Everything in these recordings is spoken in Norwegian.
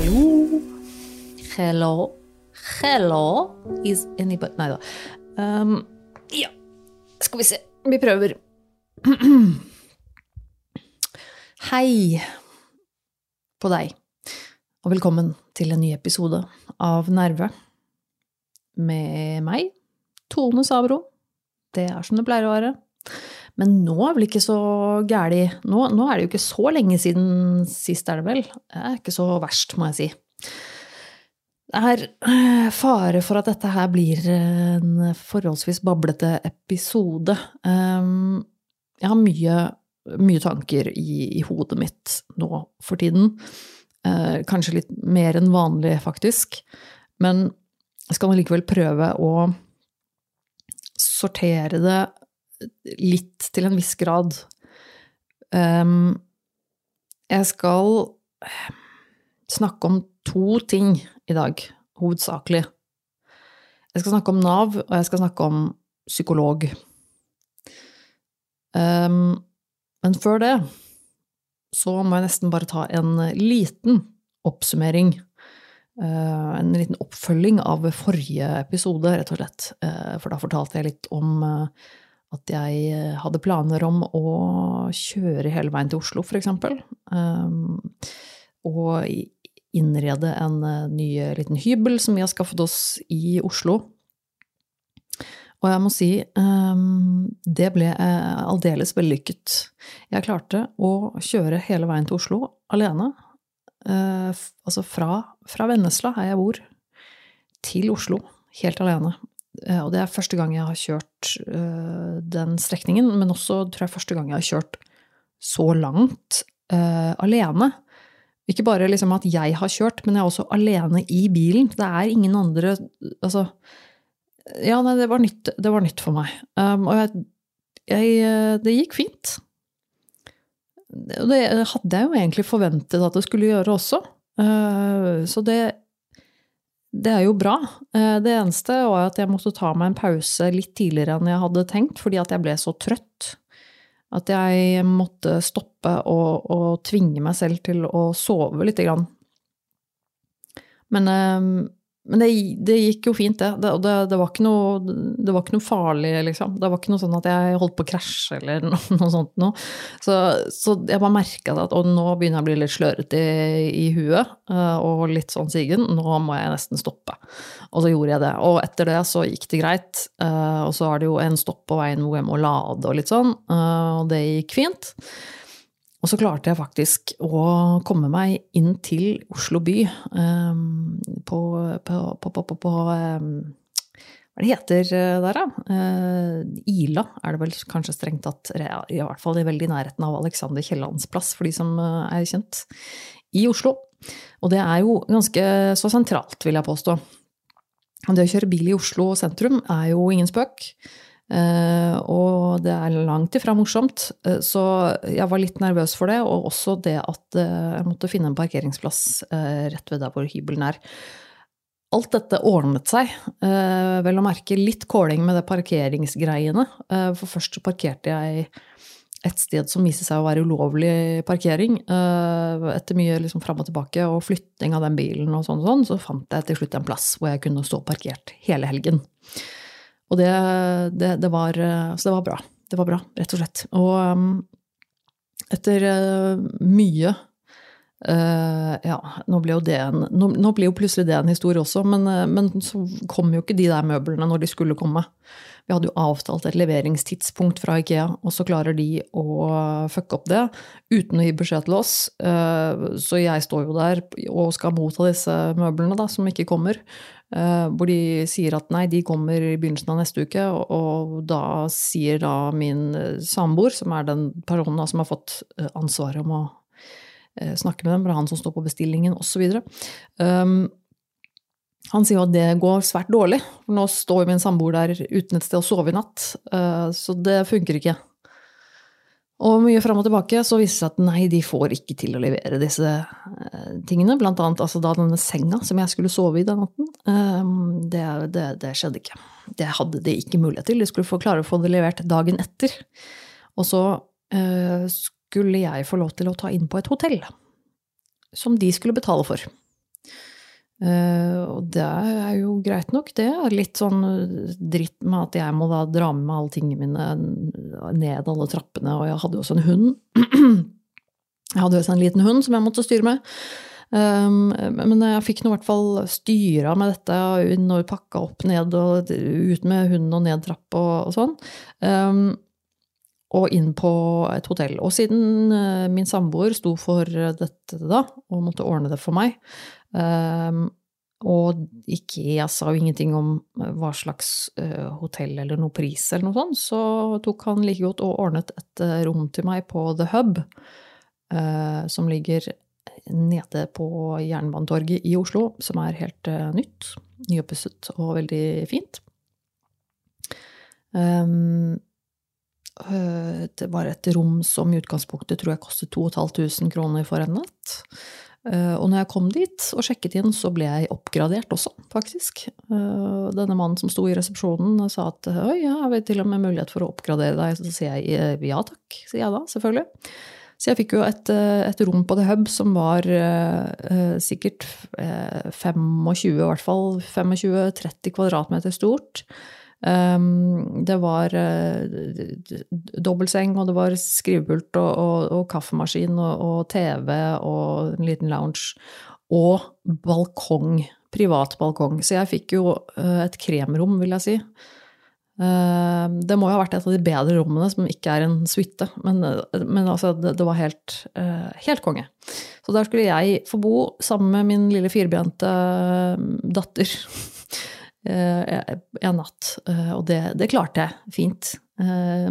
Hallo. Hello. Hello. Is anybody Nei da. Um, ja, skal vi se. Vi prøver. Hei på deg, og velkommen til en ny episode av Nerve. Med meg, Tone Sabro. Det er som det pleier å være. Men nå er vel ikke så gæli nå, nå er det jo ikke så lenge siden sist, er det vel? Det er ikke så verst, må jeg si. Det er eh, fare for at dette her blir en forholdsvis bablete episode. Um, jeg har mye, mye tanker i, i, hodet mitt nå for tiden. Eh, kanskje litt mer enn vanlig, faktisk. Men jeg skal likevel prøve å sortere det litt til en viss grad. Um, jeg skal snakke om to ting i dag, hovedsakelig. Jeg skal snakke om Nav, og jeg skal snakke om psykolog. Um, men før det så må jeg nesten bare ta en liten oppsummering. Uh, en liten oppfølging av forrige episode, rett og slett. Uh, for da fortalte jeg litt om at jeg hadde planer om å kjøre hele veien til Oslo. Um, og innrede en ny liten hybel som vi har skaffet oss i Oslo. Og jeg må si um, det ble aldeles vellykket. Jeg klarte å kjøre hele veien til Oslo alene. Uh, altså fra, fra Vennesla, her jeg bor, til Oslo helt alene. Uh, og det er første gang jeg har kjørt den strekningen, men også tror jeg første gang jeg har kjørt så langt alene. Ikke bare liksom at jeg har kjørt, men jeg er også alene i bilen. Det er ingen andre Altså Ja, nei, det var nytt, det var nytt for meg. Um, og jeg, jeg, Det gikk fint. Det hadde jeg jo egentlig forventet at det skulle gjøre også. Uh, så det det er jo bra. Uh, det eneste var at jeg måtte ta meg en pause litt tidligere enn jeg hadde tenkt, fordi at jeg ble så trøtt. At jeg måtte stoppe og, og tvinge meg selv til å sove lite grann. Men, men det, det, gikk jo fint, det. Det, det, det, var noe, det, var ikke noe, farlig, liksom. Det var ikke noe sånn at jeg holdt på å krasje eller noe, noe sånt noe. Så, så, jeg bare merka at og nå begynner jeg å bli litt slørete i, i huet eh, og litt sånn sigen. Nå må jeg nesten stoppe. Og så gjorde jeg det. Og etter det så gikk det greit. Eh, og så er det jo en stopp på veien hvor jeg må lade og litt sånn, eh, og det gikk fint. Og så klarte jeg faktisk å komme meg inn til Oslo by um, på, på, på, på um, Hva heter eh, der, da? Uh, Ila er det vel kanskje strengt tatt. I hvert fall i veldig nærheten av Alexander Kiellands plass, for de som uh, er kjent. I Oslo. Og det er jo ganske så sentralt, vil jeg påstå. Det å kjøre bil i Oslo sentrum er jo ingen spøk. Uh, og det er langt ifra morsomt. Uh, så jeg var litt nervøs for det, og også det at uh, jeg måtte finne en parkeringsplass rett ved der hvor hybelen er. Alt dette ordnet seg. vel å merke litt kåling med det parkeringsgreiene. for først så parkerte jeg et sted som viste seg å være ulovlig parkering. etter mye liksom fram og tilbake og flytting av den bilen og sånn og sånn, så fant jeg til slutt en plass hvor jeg kunne stå parkert hele helgen. Og det, det, det, var, så det var bra. Det var bra, rett og slett. Og um, etter uh, mye uh, Ja, nå ble, jo det en, nå, nå ble jo plutselig det en historie også, men, uh, men, så kom jo ikke de der møblene når de skulle komme. Vi hadde jo avtalt et leveringstidspunkt fra Ikea, og så klarer de å fucke opp det uten å gi beskjed til oss. Så jeg står jo der og skal motta disse møblene da, som ikke kommer. Eh, hvor de sier at nei, de kommer i begynnelsen av neste uke, og, da sier da min eh, samboer, som er den personen som har fått eh, ansvaret om å snakke med dem, det er han som står på bestillingen, osv. Um, han sier at det går svært dårlig, for nå står min samboer der uten et sted å sove i natt, så det funker ikke. Og mye fram og tilbake så viste det seg at nei, de får ikke til å levere disse eh, tingene. Blant annet altså da denne senga som jeg skulle sove i den natten. Eh, det, det, det, skjedde ikke. Det hadde de ikke mulighet til. De skulle få klare å få det levert dagen etter. Og så eh, skulle jeg få lov til å ta inn på et hotell. Som de skulle betale for. Uh, og det er jo greit nok, det. er Litt sånn dritt med at jeg må da dra med meg alle tingene mine ned alle trappene, og jeg hadde jo også en hund. jeg hadde jo også en liten hund som jeg måtte styre med. Um, men jeg fikk nå i hvert fall styra med dette, når pakka opp ned og ut med hunden og ned trapp og, og sånn. Um, og inn på et hotell. Og siden min samboer sto for dette da, og måtte ordne det for meg, og ikke, jeg sa jo ingenting om eh, hva slags uh, hotell eller noe pris eller noe sånt, så tok han like godt og ordnet et uh, rom til meg på The Hub, som ligger nede på Jernbanetorget i Oslo, som er helt nytt, nyoppusset og veldig fint. Um, det var et rom som i utgangspunktet tror jeg kostet 2500 kroner for en natt. Eh, og når jeg kom dit og sjekket inn, så ble jeg oppgradert også, faktisk. Eh, denne mannen som sto i resepsjonen sa at oi, jeg har til og med mulighet for å oppgradere deg. Så sier jeg eh, ja takk, sier jeg da, selvfølgelig. Så jeg fikk jo et, et rom på The Hub som var eh, sikkert eh, 25, i hvert fall 25-30 kvadratmeter stort. Um, det var uh, dobbeltseng, og det var skrivepult og, og, og kaffemaskin og, og, TV og en liten lounge. Og balkong. Privat balkong. Så jeg fikk jo uh, et kremrom, vil jeg si. Uh, det må jo ha vært et av de bedre rommene, som ikke er en suite. Men, men altså, det, det, var helt, helt konge. Så der skulle jeg få bo sammen med min lille firbente datter. Eh, en natt. Eh, og det, det, klarte jeg fint. Eh,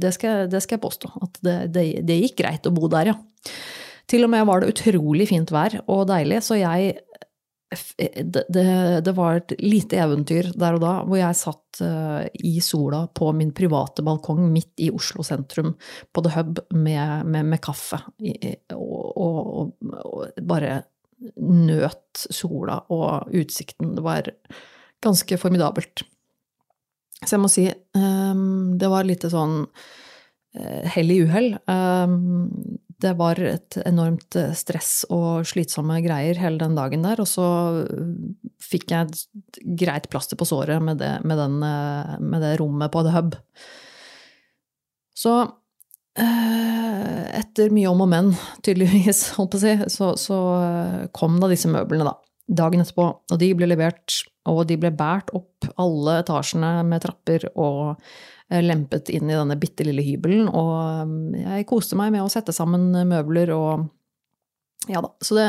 det skal, det skal jeg påstå. At det, det, det, gikk greit å bo der, ja. Til og med var det utrolig fint vær og deilig, så jeg det, var et lite eventyr der og da, hvor jeg satt i sola på min private balkong midt i Oslo sentrum på The Hub med, med, med kaffe og, og, og bare nøt sola og utsikten. Det var ganske formidabelt. Så jeg må si um, det var litt sånn uh, hell i uhell. Um, det var et enormt eh, stress og slitsomme greier hele den dagen der. Og så fikk jeg et greit plaster på såret med det, med den, med det rommet på The Hub. Så etter mye om og men, tydeligvis, holdt på å si, så, så kom da disse møblene, da dagen etterpå. Og de ble levert, og de ble båret opp alle etasjene med trapper og eh, lempet inn i denne bitte lille hybelen. Og eh, jeg koste meg med å sette sammen møbler og Ja da. Så det,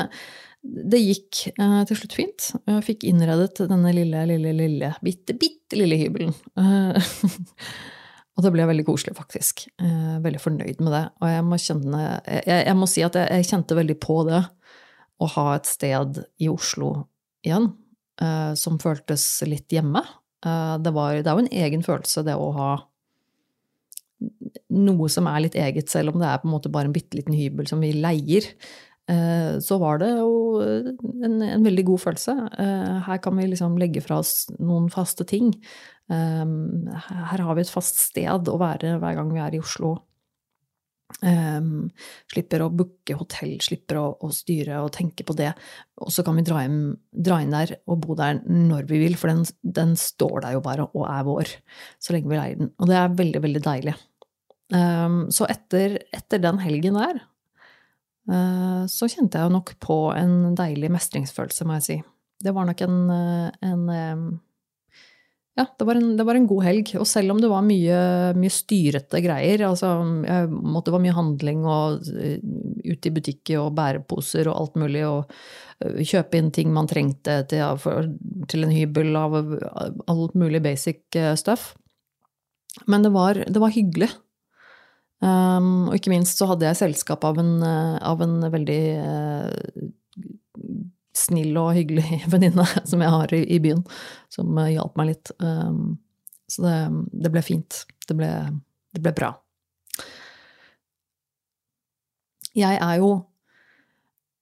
det gikk eh, til slutt fint. Jeg fikk innredet denne lille, lille, lille, bitte, bitte lille hybelen. og det ble veldig koselig, faktisk. veldig fornøyd med det. Og jeg må, kjenne, jeg, jeg må si at jeg, jeg kjente veldig på det å ha et sted i Oslo igjen uh, som føltes litt hjemme. Uh, det, var, det er jo en egen følelse, det å ha noe som er litt eget, selv om det er på en måte bare en bitte liten hybel som vi leier. Eh, så var det jo en, en, veldig god følelse. Her kan vi liksom legge fra oss noen faste ting. Her har vi et fast sted å være hver gang vi er i Oslo. Um, slipper å booke hotell, slipper å, å, styre og tenke på det. Og så kan vi dra inn, dra inn, der og bo der når vi vil, for den, den, står der jo bare og er vår så lenge vi leier den. Og det er veldig, veldig deilig. Um, så etter, etter, den helgen der uh, så kjente jeg nok på en deilig mestringsfølelse, må jeg si. Det var nok en, en um, ja, det var, en, det var, en, god helg. Og selv om det var mye, mye styrete greier altså jeg måtte, Det var mye handling og ut ute i butikker og bæreposer og alt mulig, og uh, kjøpe inn ting man trengte til, til en hybel av uh, alt mulig basic stuff. Men det var, det var hyggelig. Um, og ikke minst så hadde jeg selskap av en, av en veldig snill og hyggelig venninne som jeg har i, byen, som uh, hjalp meg litt. Um, så det, det, ble fint. Det ble, det ble bra. Jeg er jo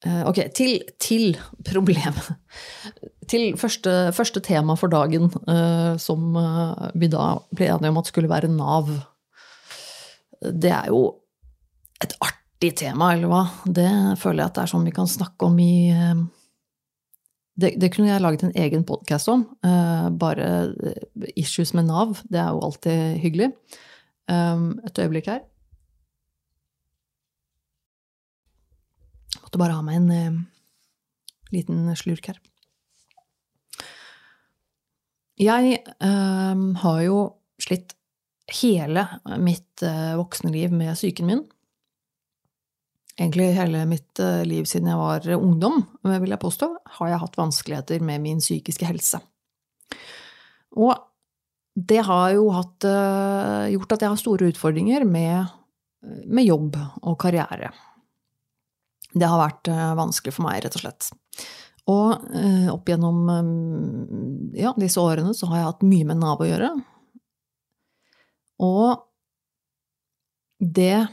eh, Ok, til, til problemet. Til første, første, tema for dagen, eh, som eh, vi da ble enige om at skulle være Nav. Det er jo et artig tema, eller hva? Det føler jeg at det er sånn vi kan snakke om i det, det, kunne jeg laget en egen podkast om. bare issues med Nav. Det er jo alltid hyggelig. et øyeblikk her. Måtte bare ha meg en uh, liten slurk her. Jeg eh, har jo slitt hele mitt eh, voksne liv med psyken min. Egentlig hele mitt eh, liv siden jeg var ungdom, vil jeg påstå, har jeg hatt vanskeligheter med min psykiske helse. Og det har jo hatt, eh, gjort at jeg har store utfordringer med, med jobb og karriere. Det har vært eh, vanskelig for meg, rett og slett. Og eh, opp gjennom eh, ja, disse årene så har jeg hatt mye med Nav å gjøre. Og det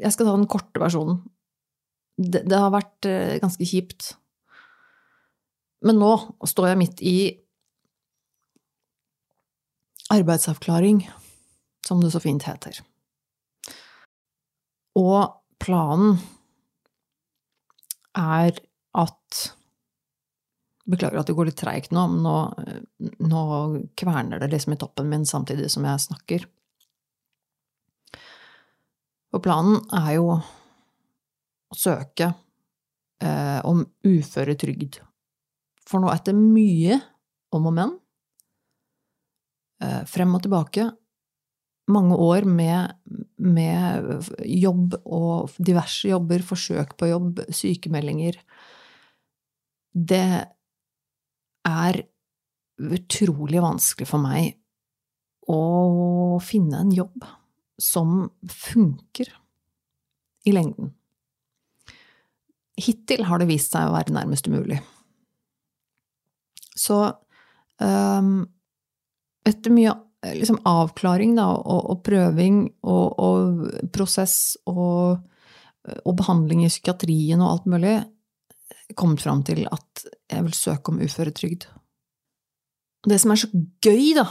Jeg skal ta den korte versjonen. Det, det har vært ganske kjipt. Men nå står jeg midt i arbeidsavklaring, som det så fint heter. Og planen er at Beklager at det går litt treigt nå, men nå, nå, kverner det liksom i toppen min samtidig som jeg snakker. For planen er jo å søke eh, om uføretrygd. For nå, etter mye om og men, eh, frem og tilbake, mange år med, med, jobb og diverse jobber, forsøk på jobb, sykemeldinger. Det er utrolig vanskelig for meg å finne en jobb som funker i lengden. Hittil har det vist seg å være nærmest umulig. Så um, etter mye liksom avklaring da, og, og prøving og, og, prosess og, og, behandling i psykiatrien og alt mulig, kommet fram til at jeg vil søke om uføretrygd. Det som er så gøy, da,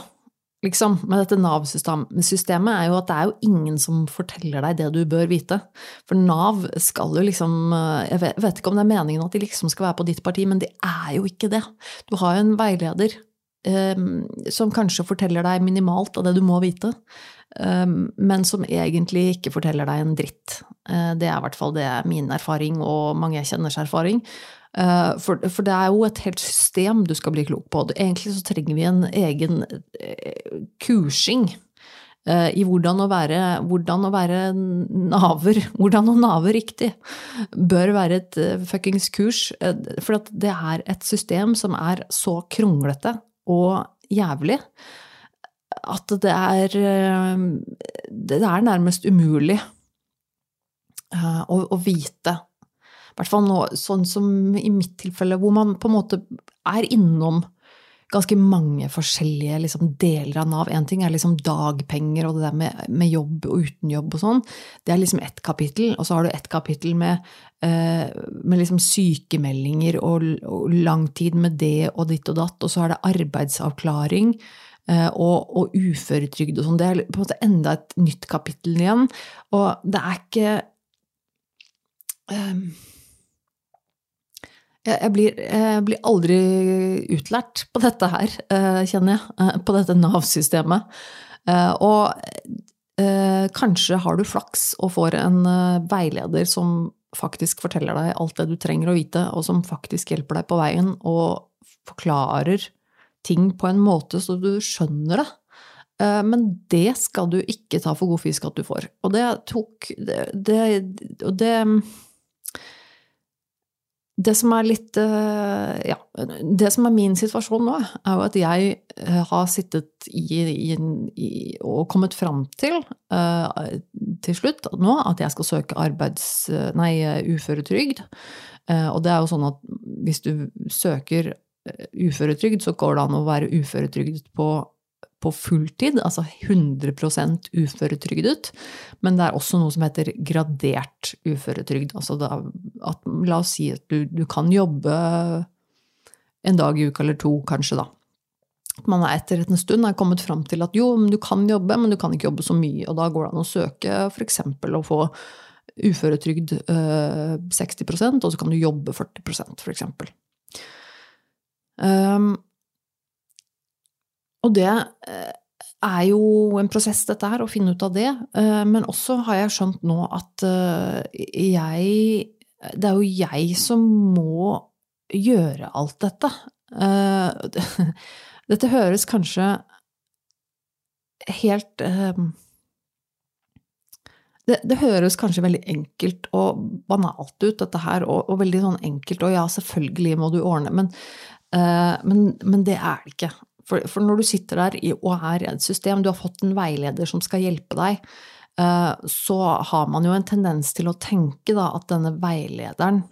liksom, med dette Nav-systemet, er jo at det er jo ingen som forteller deg det du bør vite. For Nav skal jo liksom Jeg vet ikke om det er meningen at de liksom skal være på ditt parti, men de er jo ikke det. Du har jo en veileder Ehm, som kanskje forteller deg minimalt av det du må vite, ehm, men som egentlig ikke forteller deg en dritt. Eh, det er i hvert fall det er min erfaring og mange jeg kjenners erfaring. Eh, for, for, det er jo et helt system du skal bli klok på. Egentlig så trenger vi en egen eh, kursing i hvordan å være, hvordan å være naver. Hvordan å nave riktig. Bør være et fuckings kurs. For det er et system som er så kronglete og jævlig at det er eh, Det er nærmest umulig eh, å, å vite. Hvert fall nå, sånn som i mitt tilfelle, hvor man på en måte er innom ganske mange forskjellige liksom, deler av Nav. Én ting er liksom dagpenger og det der med, med, jobb og uten jobb og sånn. Det er liksom ett kapittel. Og så har du ett kapittel med, eh, med liksom sykemeldinger og, og lang tid med det og ditt og datt. Og så er det arbeidsavklaring. Eh, og, og uføretrygd og sånn. Det er på en måte enda et nytt kapittel igjen. Og det er ikke um, jeg blir, jeg blir, aldri utlært på dette her, eh, kjenner jeg. Eh, på dette Nav-systemet. Eh, og kanskje har du flaks og får en veileder som faktisk forteller deg alt det du trenger å vite, og som faktisk hjelper deg på veien og forklarer ting på en måte så du skjønner det. Men det skal du ikke ta for god fisk at du får. Og det tok det, det, det det som er litt eh, Ja, det som er min situasjon nå, er jo at jeg eh, har sittet i, i, i og kommet fram til uh, til slutt nå at jeg skal søke arbeids... Nei, uføretrygd. Uh, og det er jo sånn at hvis du søker uføretrygd, så går det an å være uføretrygdet på på fulltid, altså 100% uføretrygdet. Men det er også noe som heter gradert uføretrygd. Altså at, la oss si at du, du, kan jobbe en dag i uka eller to, kanskje, da. Man er etter en stund er kommet fram til at jo, du kan jobbe, men du kan ikke jobbe så mye. Og da går det an å søke f.eks. å få uføretrygd 60% øh, og så kan du jobbe 40% f.eks. Um, og det øh, er jo en prosess, dette her, å finne ut av det. Øh, men også har jeg skjønt nå at jeg Det er jo jeg som må gjøre alt dette. Dette høres kanskje helt det, det, høres kanskje veldig enkelt og banalt ut, dette her, og, og veldig sånn enkelt, og ja, selvfølgelig må du ordne, men, uh, men, men det er det ikke. For, for, når du sitter der og er i et system, du har fått en veileder som skal hjelpe deg, uh, så har man jo en tendens til å tenke da at denne veilederen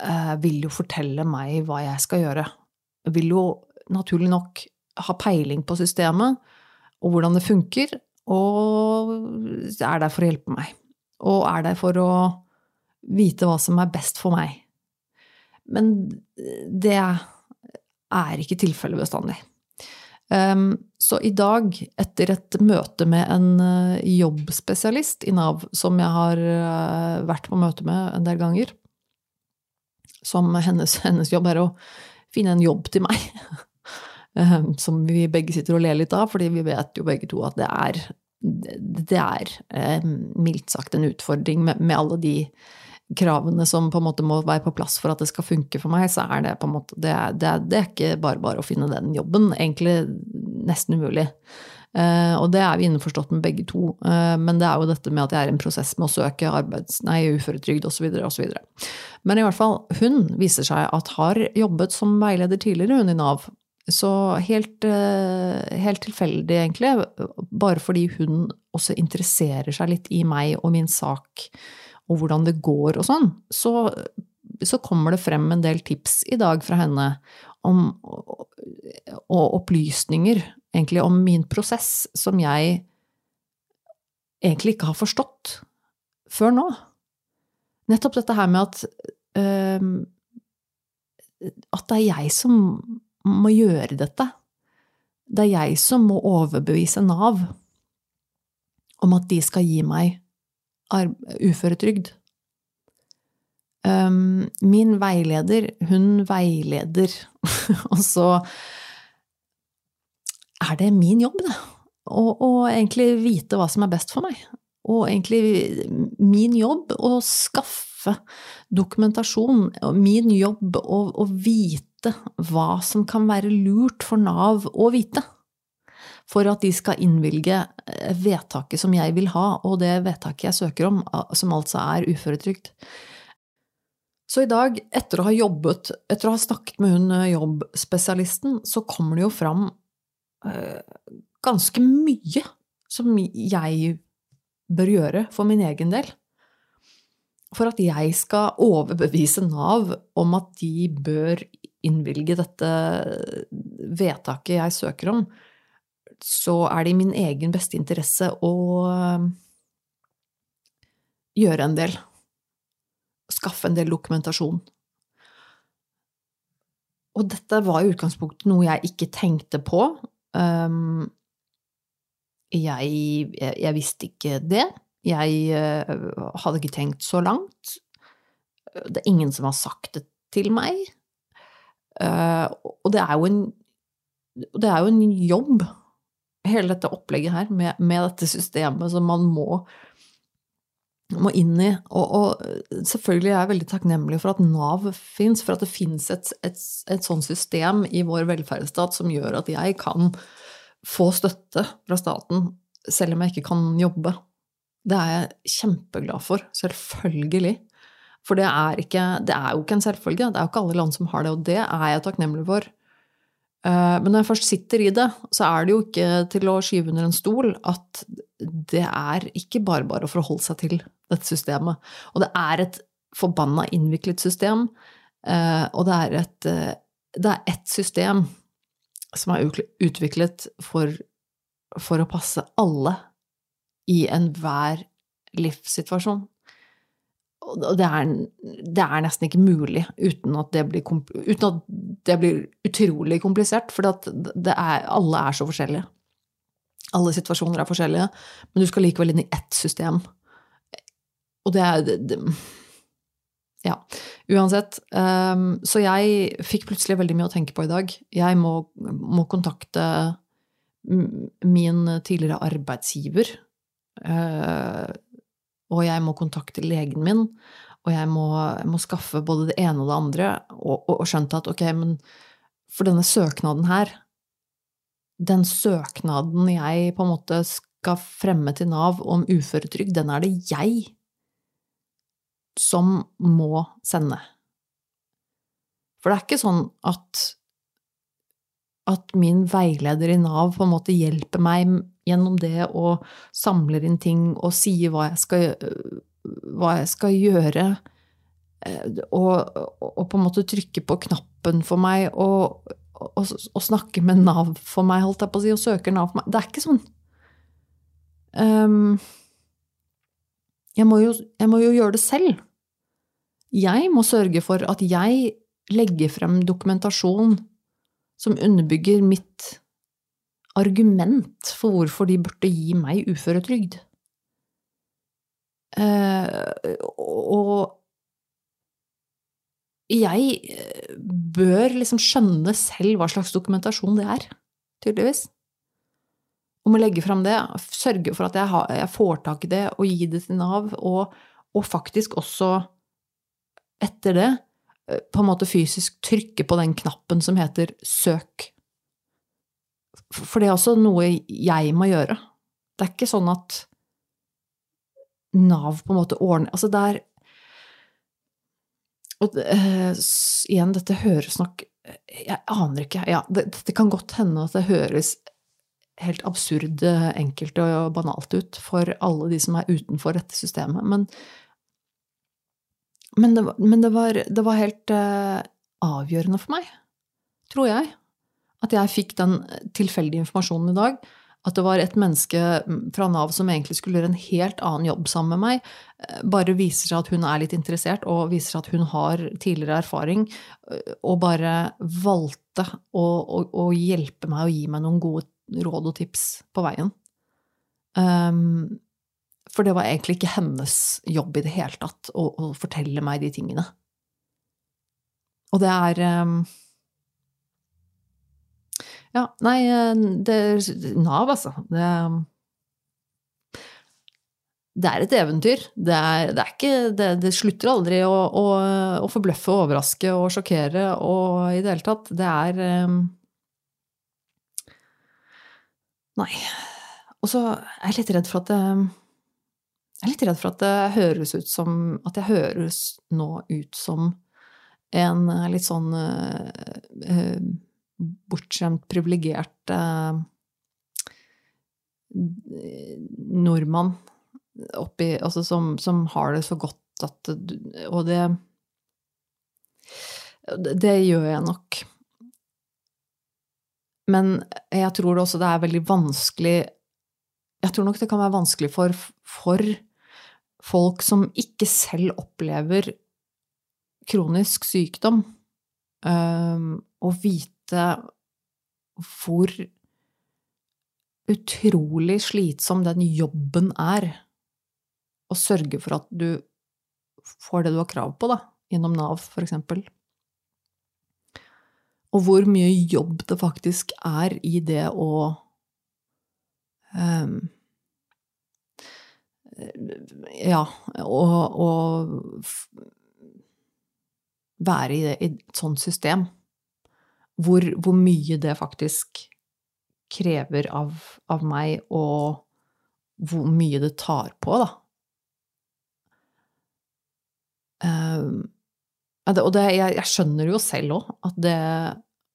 uh, vil jo fortelle meg hva jeg skal gjøre. Vil jo naturlig nok ha peiling på systemet og hvordan det funker, og er der for å hjelpe meg. Og er der for å vite hva som er best for meg. Men det er ikke tilfellet bestandig. Ehm, så i dag, etter et møte med en eh, jobbspesialist i Nav, som jeg har eh, vært på møte med en del ganger, som hennes, hennes jobb er å finne en jobb til meg, ehm, som vi begge sitter og ler litt av, fordi vi vet jo begge to at det er det er eh, mildt sagt en utfordring med, med, alle de kravene som på en måte må være på plass for at det skal funke for meg, så er det på en måte Det er, det er, det er ikke bare bare å finne den jobben. Egentlig nesten umulig. Uh, og det er vi innforstått med begge to. Uh, men det er jo dette med at jeg er i en prosess med å søke arbeids, nei, uføretrygd osv. osv. Men i hvert fall, hun viser seg at har jobbet som veileder tidligere, hun i Nav. Så helt, uh, helt tilfeldig, egentlig, bare fordi hun også interesserer seg litt i meg og min sak og hvordan det går og sånn, så, så kommer det frem en del tips i dag fra henne om, og opplysninger egentlig om min prosess som jeg egentlig ikke har forstått før nå. Nettopp dette her med at øh, At det er jeg som må gjøre dette. Det er jeg som må overbevise Nav om at de skal gi meg uføretrygd. Um, min veileder, hun veileder, og så er det min jobb, det. Å egentlig vite hva som er best for meg. Og egentlig min jobb å skaffe dokumentasjon. Min jobb å, å vite hva som kan være lurt for Nav å vite for at de skal innvilge eh, vedtaket som jeg vil ha, og det vedtaket jeg søker om, som altså er uføretrygd. Så i dag, etter å ha jobbet, etter å ha snakket med hun eh, jobbspesialisten, så kommer det jo fram øh, ganske mye som jeg bør gjøre for min egen del. For at jeg skal overbevise Nav om at de bør innvilge dette vedtaket jeg søker om, så er det i min egen beste interesse å um, gjøre en del. Skaffe en del dokumentasjon. Og dette var i utgangspunktet noe jeg ikke tenkte på. Um, jeg, jeg, visste ikke det. Jeg uh, hadde ikke tenkt så langt. Det er ingen som har sagt det til meg. Uh, og det er jo en, det er jo en jobb hele dette opplegget her med, med dette systemet som man må, må inn i. Og, og, selvfølgelig er jeg veldig takknemlig for at Nav fins, for at det fins et, et, et sånt system i vår velferdsstat som gjør at jeg kan få støtte fra staten selv om jeg ikke kan jobbe. Det er jeg kjempeglad for. Selvfølgelig. For det er, ikke, det er jo ikke en selvfølge. Det er jo ikke alle land som har det, og det er jeg takknemlig for. Eh, men når jeg først sitter i det, så er det jo ikke til å skyve under en stol at det er ikke bare bare å forholde seg til dette systemet. Og det er et forbanna innviklet system, eh, og det er et, eh, det er ett system som er utviklet for, for å passe alle i enhver livssituasjon. Og det er, det er, nesten ikke mulig uten at det blir, uten at det blir utrolig komplisert, for alle er så forskjellige. Alle situasjoner er forskjellige, men du skal likevel inn i ett system. Og det er det, Ja. Uansett. Um, så jeg fikk plutselig veldig mye å tenke på i dag. Jeg må, må kontakte min tidligere arbeidsgiver. Uh, og jeg må kontakte legen min, og jeg må, jeg må skaffe både det ene og det andre, og, og, og skjønte at ok, men for denne søknaden her, den søknaden jeg på en måte skal fremme til Nav om uføretrygd, den er det jeg som må sende. For det er ikke sånn at, at min veileder i Nav på en måte hjelper meg gjennom det og samler inn ting og sier hva jeg skal, hva jeg skal gjøre. Eh, og, og, på en måte trykke på knappen for meg og, og, og, snakke med Nav for meg, holdt jeg på å si, og søker Nav for meg. Det er ikke sånn. Um, jeg, må jo, jeg må jo gjøre det selv. Jeg må sørge for at jeg legger frem dokumentasjon som underbygger mitt argument for hvorfor de burde gi meg uføretrygd. Uh, og jeg eh, bør liksom skjønne selv hva slags dokumentasjon det er, tydeligvis. Om å legge fram det, sørge for at jeg, har, jeg, får tak i det og gi det til Nav, og, og faktisk også, etter det, eh, på en måte fysisk trykke på den knappen som heter søk for det er også noe jeg må gjøre. Det er ikke sånn at Nav på en måte ordner Altså, det er Og uh, igjen, dette høres nok Jeg aner ikke. Ja, det, det, kan godt hende at det høres helt absurd enkelt og banalt ut for alle de som er utenfor dette systemet, men men det, men det var, det var helt uh, avgjørende for meg, tror jeg, at jeg fikk den tilfeldige informasjonen i dag. At det var et menneske fra Nav som egentlig skulle gjøre en helt annen jobb sammen med meg, eh, bare viser seg at hun er litt interessert, og viser seg at hun har tidligere erfaring, eh, og bare valgte å, å, å hjelpe meg og gi meg noen gode råd og tips på veien. Um, for det var egentlig ikke hennes jobb i det hele tatt å, å fortelle meg de tingene. Og det er um, ja, nei, eh, det Nav, altså. Det, det er et eventyr. Det, er, det, er ikke, det, det slutter aldri å, å, å, forbløffe, overraske og sjokkere og i det hele tatt. Det er um... Nei. Og så er jeg litt redd for at det Jeg er litt redd for at det høres ut som At jeg høres nå ut som en litt sånn uh, bortskjemt, privilegert eh, nordmann oppi Altså som, som, har det så godt at Og det Det gjør jeg nok. Men jeg tror også det er veldig vanskelig Jeg tror nok det kan være vanskelig for, for folk som ikke selv opplever kronisk sykdom, um, å vite vite hvor utrolig slitsom den jobben er. Å sørge for at du får det du har krav på, da, gjennom Nav, for eksempel. Og hvor mye jobb det faktisk er i det å um, Ja, å, være i, det, i et sånt system hvor, hvor mye det faktisk krever av, av, meg, og hvor mye det tar på, da. Um, og det, jeg, jeg, skjønner jo selv òg at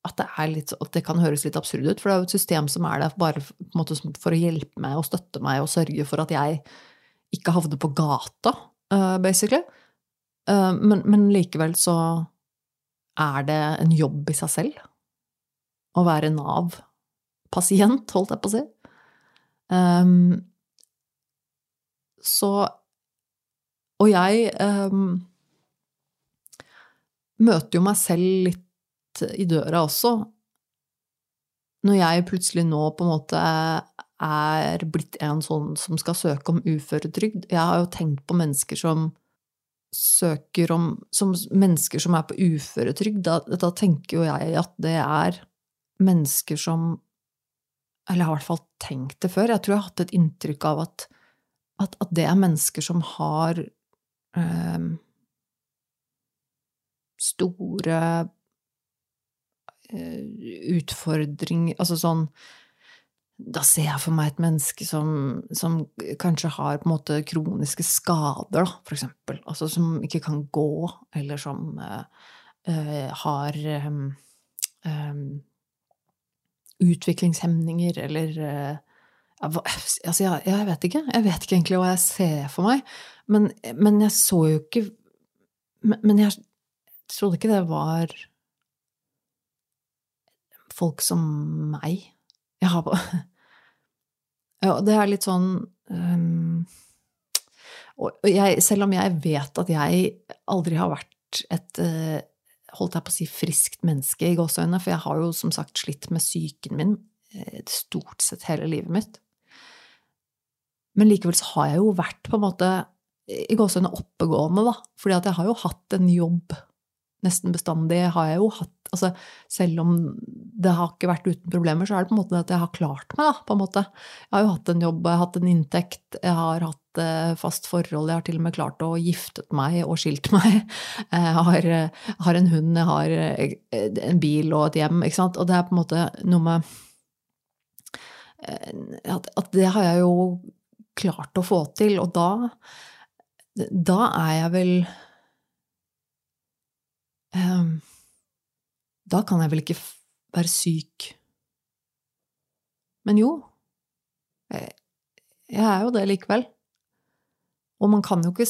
at at det kan høres litt absurd ut. For det er jo et system som er der bare måte, for å hjelpe meg og støtte meg og sørge for at jeg ikke havner på gata, uh, basically. Uh, men, men, likevel så er det en jobb i seg selv. Å være Nav-pasient, holdt jeg på å si. Um, så Og jeg um, møter jo meg selv litt i døra også. Når jeg plutselig nå på en måte er blitt en sånn som skal søke om uføretrygd. Jeg har jo tenkt på mennesker som søker om Som mennesker som er på uføretrygd. Da, da tenker jo jeg at det er mennesker som Eller har i hvert fall tenkt det før. Jeg tror jeg har hatt et inntrykk av at, at, at det er mennesker som har eh, store eh, utfordringer Altså sånn da ser jeg for meg et menneske som, som, kanskje har måte kroniske skader, for eksempel. Altså som ikke kan gå, eller som uh, uh, har um, utviklingshemninger, eller uh, Altså, jeg, jeg, vet ikke. Jeg vet ikke egentlig hva jeg ser for meg. Men, men jeg så jo ikke men, men jeg trodde ikke det var folk som meg. Jeg har på ja, det er litt sånn um, Og jeg, selv om jeg vet at jeg aldri har vært et uh, holdt jeg på å si friskt menneske i gåseøynene, for jeg har jo som sagt slitt med psyken min uh, stort sett hele livet mitt. Men likevel så har jeg jo vært på en måte i gåseøynene oppegående, da. Fordi at jeg har jo hatt en jobb nesten bestandig har jeg jo hatt altså Selv om det har ikke vært uten problemer, så er det på en måte at jeg har klart meg, da, på en måte. Jeg har jo hatt en jobb, jeg har hatt en inntekt, jeg har hatt eh, fast forhold, jeg har til og med klart å giftet meg og skilt meg. Jeg har, har en hund, jeg har eh, en bil og et hjem, ikke sant. Og det er på en måte noe med eh, at, at det har jeg jo klart å få til, og da da er jeg vel um, Da kan jeg vel ikke være syk. Men jo, jeg er jo det likevel. Og man kan jo ikke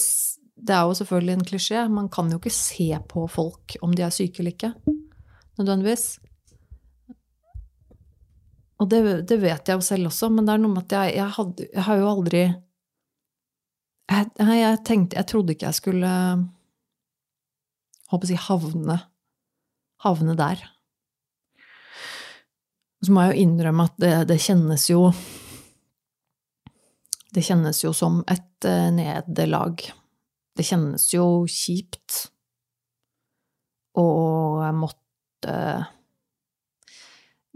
Det er jo selvfølgelig en klisjé, man kan jo ikke se på folk om de er syke eller ikke, nødvendigvis. Og det, det, vet jeg jo selv også, men det er noe med at jeg, jeg, hadde, jeg har jo aldri jeg, jeg, tenkte Jeg trodde ikke jeg skulle håper å si, havne, havne der. Så må jeg jo innrømme at det, det, kjennes jo Det kjennes jo som et eh, nederlag. Det kjennes jo kjipt. Jeg måtte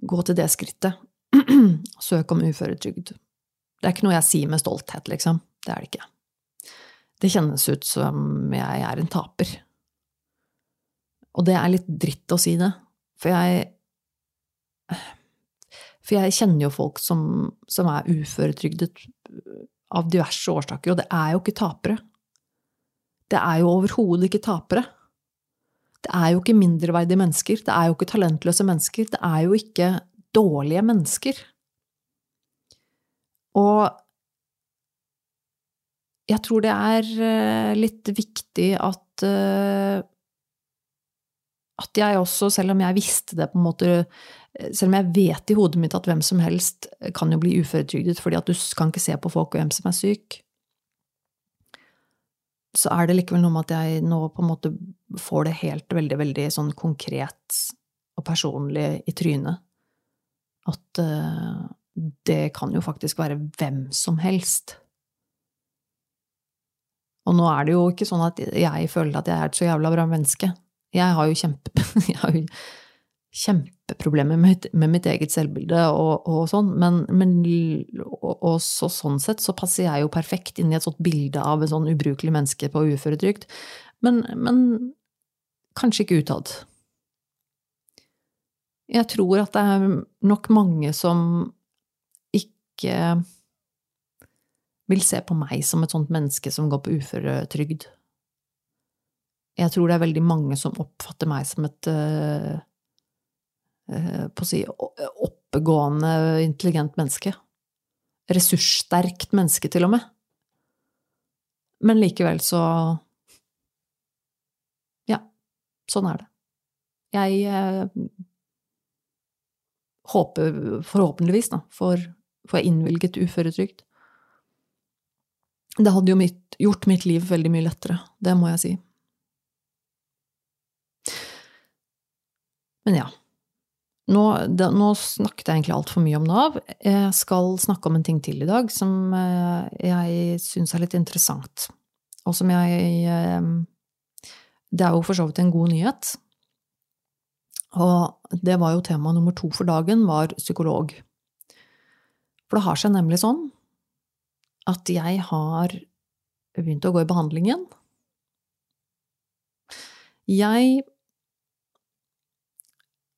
gå til det skrittet. Søke om uføretrygd. Det er ikke noe jeg sier med stolthet, liksom. Det er det ikke. Det kjennes ut som jeg er en taper. Og det er litt dritt å si det, for jeg For jeg kjenner jo folk som, som er uføretrygdet av diverse årsaker, og det er jo ikke tapere. Det er jo overhodet ikke tapere. Det er jo ikke mindreverdige mennesker, det er jo ikke talentløse mennesker, det er jo ikke dårlige mennesker. Og jeg tror det er eh, litt viktig at eh, at jeg også, selv om jeg visste det på en måte Selv om jeg vet i hodet mitt at hvem som helst kan jo bli uføretrygdet fordi at du kan ikke se på folk og hvem som er syk, så er det likevel noe med at jeg nå på en måte får det helt veldig, veldig sånn konkret og personlig i trynet. At uh, det kan jo faktisk være hvem som helst. Og nå er det jo ikke sånn at jeg føler at jeg er et så jævla bra menneske. Jeg har jo, kjempe, jeg har jo kjempeproblemer med, med, mitt eget selvbilde og, og sånn, men, men og, og så, sånn sett så passer jeg jo perfekt inn i et sånt bilde av en sånn ubrukelig menneske på uføretrygd. Men, men kanskje ikke utad. Jeg tror at det er nok mange som ikke vil se på meg som et sånt menneske som går på uføretrygd. Jeg tror det er veldig mange som oppfatter meg som et uh, på å si oppegående, intelligent menneske. Ressurssterkt menneske, til og med. Men likevel så Ja, sånn er det. Jeg håper, håpe, forhåpentligvis, da, får, får innvilget uføretrygd. Det hadde jo mitt, gjort mitt liv veldig mye lettere, det må jeg si. Men ja. Nå, det, nå snakket jeg egentlig altfor mye om Nav. Jeg skal snakke om en ting til i dag som eh, jeg syns er litt interessant, og som jeg eh, Det er jo for så vidt en god nyhet. Og det var jo tema nummer to for dagen, var psykolog. For det har seg nemlig sånn at jeg har begynt å gå i behandling igjen. Jeg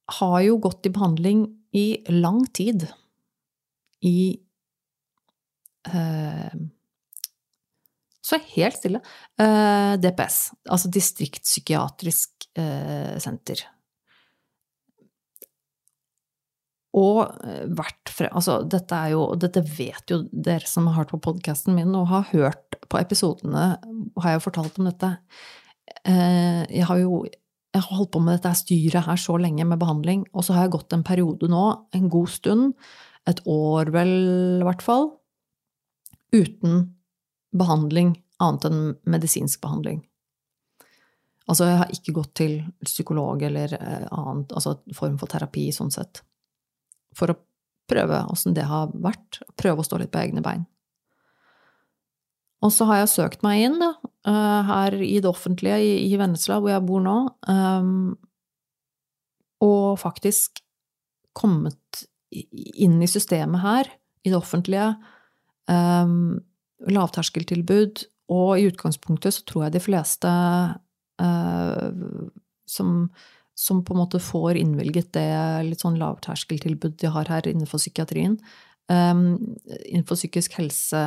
har jo gått i behandling i lang tid i eh, Så helt stille. Eh, DPS, altså distriktspsykiatrisk eh, senter. Og eh, vært frem Altså, dette er jo Dette vet jo dere som har hørt på podkasten min og har hørt på episodene, har jeg jo fortalt om dette. Eh, jeg har jo jeg har holdt på med dette styret her så lenge med behandling, og så har jeg gått en periode nå, en god stund, et år vel i hvert fall, uten behandling annet enn medisinsk behandling. Altså, jeg har ikke gått til psykolog eller eh, annet, altså form for terapi sånn sett for å prøve åssen det har vært. Prøve å stå litt på egne bein. Og så har jeg søkt meg inn da, her i det offentlige i Vennesla, hvor jeg bor nå, um, og faktisk kommet inn i systemet her, i det offentlige. Um, lavterskeltilbud, og i utgangspunktet så tror jeg de fleste uh, som som på en måte får innvilget det litt sånn lavterskeltilbud de har her innenfor psykiatrien. Um, innenfor psykisk helse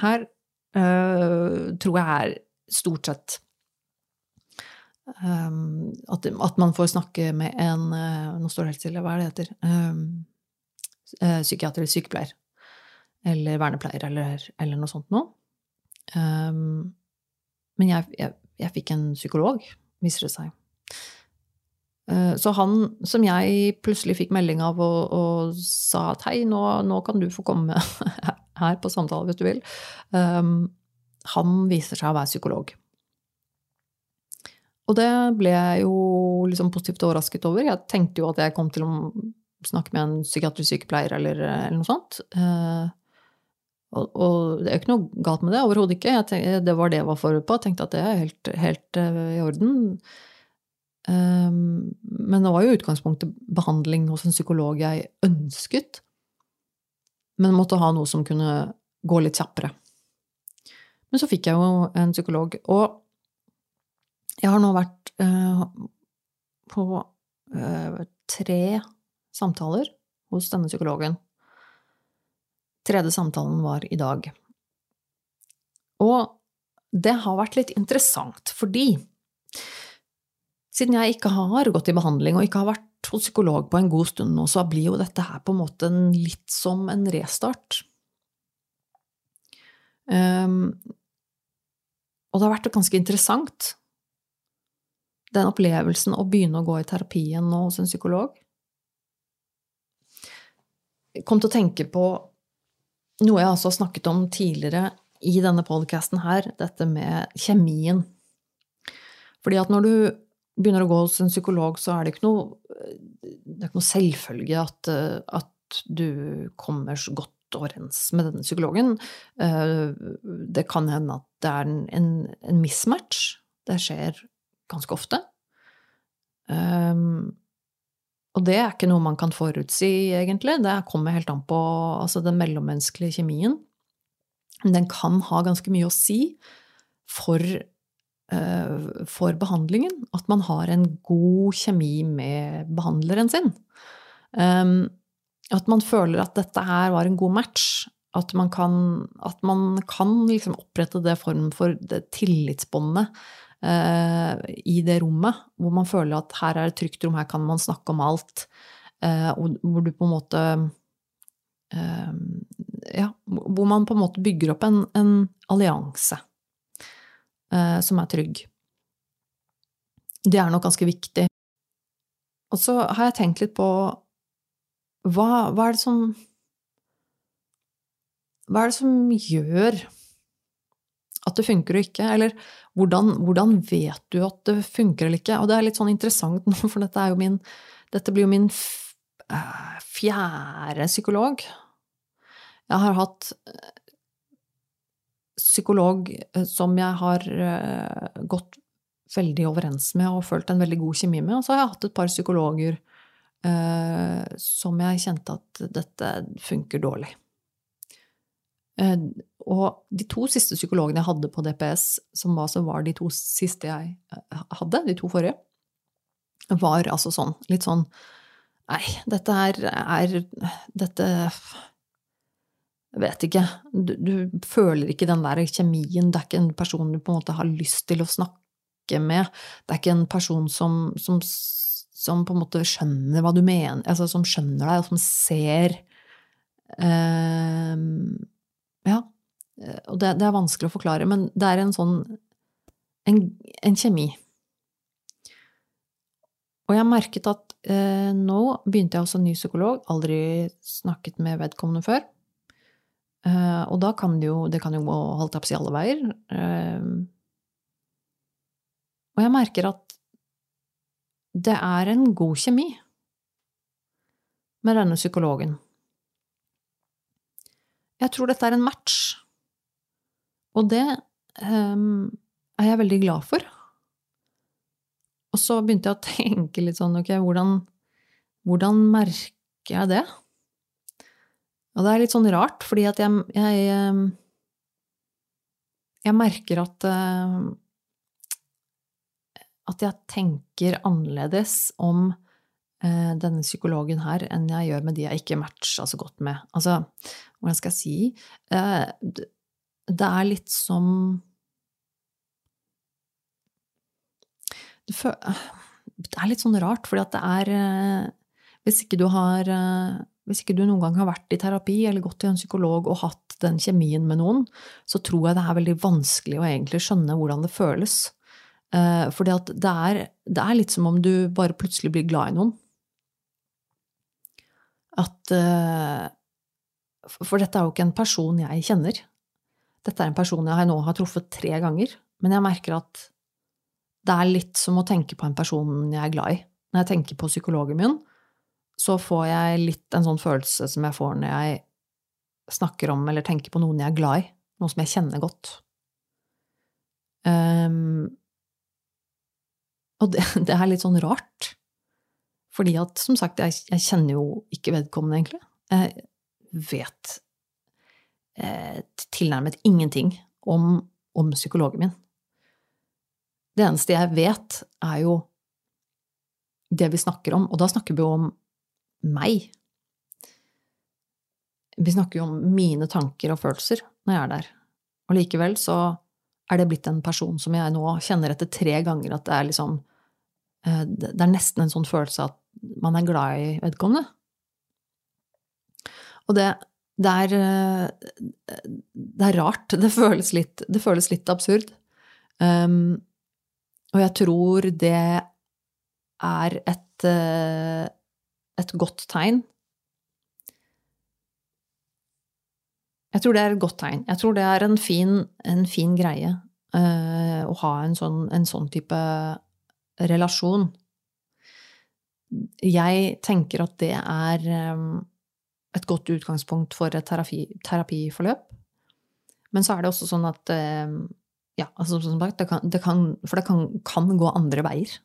her uh, tror jeg er stort sett um, at, at, man får snakke med en uh, Nå står det helt stille, hva er det heter? Um, psykiater eller sykepleier. Eller vernepleier, eller, eller noe sånt noe. men jeg, jeg, jeg fikk en psykolog, viser det seg. Eh, så han som jeg plutselig fikk melding av og, og sa at hei, nå, nå, kan du få komme her på samtale hvis du vil, um, han viser seg å være psykolog. Og det ble jeg jo liksom positivt overrasket over. Jeg tenkte jo at jeg kom til å snakke med en psykiatrisk sykepleier eller, eller noe sånt. Uh, og, og, det er jo ikke noe galt med det, overhodet ikke. Tenkte, det var det jeg var forberedt på. Jeg tenkte at det er helt, helt uh, i orden. Ehm, men det var jo utgangspunktet behandling hos en psykolog jeg ønsket. Men måtte ha noe som kunne gå litt kjappere. Men så fikk jeg jo en psykolog. Og jeg har nå vært eh, på eh, tre samtaler hos denne psykologen. Tredje samtalen var i dag. Og det har vært litt interessant, fordi siden jeg ikke har gått i behandling og ikke har vært hos psykolog på en god stund nå, så blir jo dette her på en måte litt som en restart. Um, og det har vært ganske interessant, den opplevelsen å begynne å gå i terapien nå hos en psykolog. Jeg kom til å tenke på noe jeg også har snakket om tidligere i denne podkasten her, dette med kjemien. Fordi at når du begynner å gå hos en psykolog, så er det ikke noe, det ikke noe selvfølge at, at du kommer så godt overens med denne psykologen. Eh, det kan hende at det er en, en mismatch. Det skjer ganske ofte. Um, og det er ikke noe man kan forutsi, egentlig. Det kommer helt an på altså den mellommenneskelige kjemien. Den kan ha ganske mye å si for uh, for behandlingen. At man har en god kjemi med behandleren sin. Ehm, at man føler at dette her var en god match. At man kan, at man kan liksom opprette det form for det tillitsbåndet eh, i det rommet. Hvor man føler at her er et trygt rom, her kan man snakke om alt. Eh, hvor du på en måte Ja, hvor man på en måte bygger opp en, en allianse. Eh, som er trygg. Det er nok ganske viktig. Og så har jeg tenkt litt på hva, hva er det som Hva er det som gjør at det funker og ikke? Eller hvordan, hvordan, vet du at det funker eller ikke? Og det er litt sånn interessant nå, for dette, min, dette blir jo min eh, fjerde psykolog. Jeg har hatt eh, psykolog eh, som jeg har gått veldig overens med og følt en veldig god kjemi med. Og så har jeg hatt et par psykologer eh, som jeg kjente at dette funker dårlig. Eh, og de to siste psykologene jeg hadde på DPS, som var, var de to siste jeg eh, hadde, de to forrige, var altså sånn, litt sånn Nei, dette er, er Dette jeg vet ikke. Du, du, føler ikke den der kjemien. Det er ikke en person du på en måte har lyst til å snakke med. Det er ikke en person som, som, som på en måte skjønner hva du mener, altså som skjønner deg, og som ser eh, Ja. Og det, det, er vanskelig å forklare, men det er en sånn en, en kjemi. Og jeg merket at eh, nå begynte jeg hos en ny psykolog, aldri snakket med vedkommende før. Eh, og da kan det jo Det kan jo gå holdt opp si alle veier. Eh, og jeg merker at det er en god kjemi med denne psykologen. Jeg tror dette er en match, og det um, er jeg veldig glad for. Og så begynte jeg å tenke litt sånn, ok, hvordan, hvordan merker jeg det? Og det er litt sånn rart, fordi at jeg, jeg, ehm, jeg merker at at jeg tenker annerledes om eh, denne psykologen her enn jeg gjør med de jeg ikke matcha så godt med. Altså, hvordan skal jeg si eh, Det er litt som Det er litt sånn rart, fordi at det er eh, Hvis ikke du har hvis ikke du noen gang har vært i terapi eller gått til en psykolog og hatt den kjemien med noen, så tror jeg det er veldig vanskelig å egentlig skjønne hvordan det føles. Fordi at det det er, litt som om du bare plutselig blir glad i noen. At uh, For dette er jo ikke en person jeg kjenner. Dette er en person jeg nå har truffet tre ganger. Men jeg merker at det er litt som å tenke på en person jeg er glad i. Når jeg tenker på psykologen min, så får jeg litt en sånn følelse som jeg får når jeg snakker om eller tenker på noen jeg er glad i. Noe som jeg kjenner godt. Um, og det, det, er litt sånn rart. Fordi at, som sagt, jeg, jeg kjenner jo ikke vedkommende, egentlig. Jeg vet eh, tilnærmet ingenting om, om psykologen min. Det eneste jeg vet, er jo det vi snakker om, og da snakker vi jo om meg. Vi snakker jo om mine tanker og følelser når jeg er der. Og likevel så er det blitt en person som jeg nå kjenner etter tre ganger at det er liksom det er nesten en sånn følelse at man er glad i vedkommende. Og det, det, er, eh, det er rart. Det føles litt, det føles litt absurd. Um, og jeg tror det er et, eh, et godt tegn. Jeg tror det er et godt tegn. Jeg tror det er en fin, en fin greie uh, å ha en sånn, en sånn type relasjon. Jeg tenker at det er ehm, et godt utgangspunkt for et terapi, terapiforløp. Men så er det også sånn at ehm, ja, altså som sagt, det kan, det kan, For det kan, kan, gå andre veier.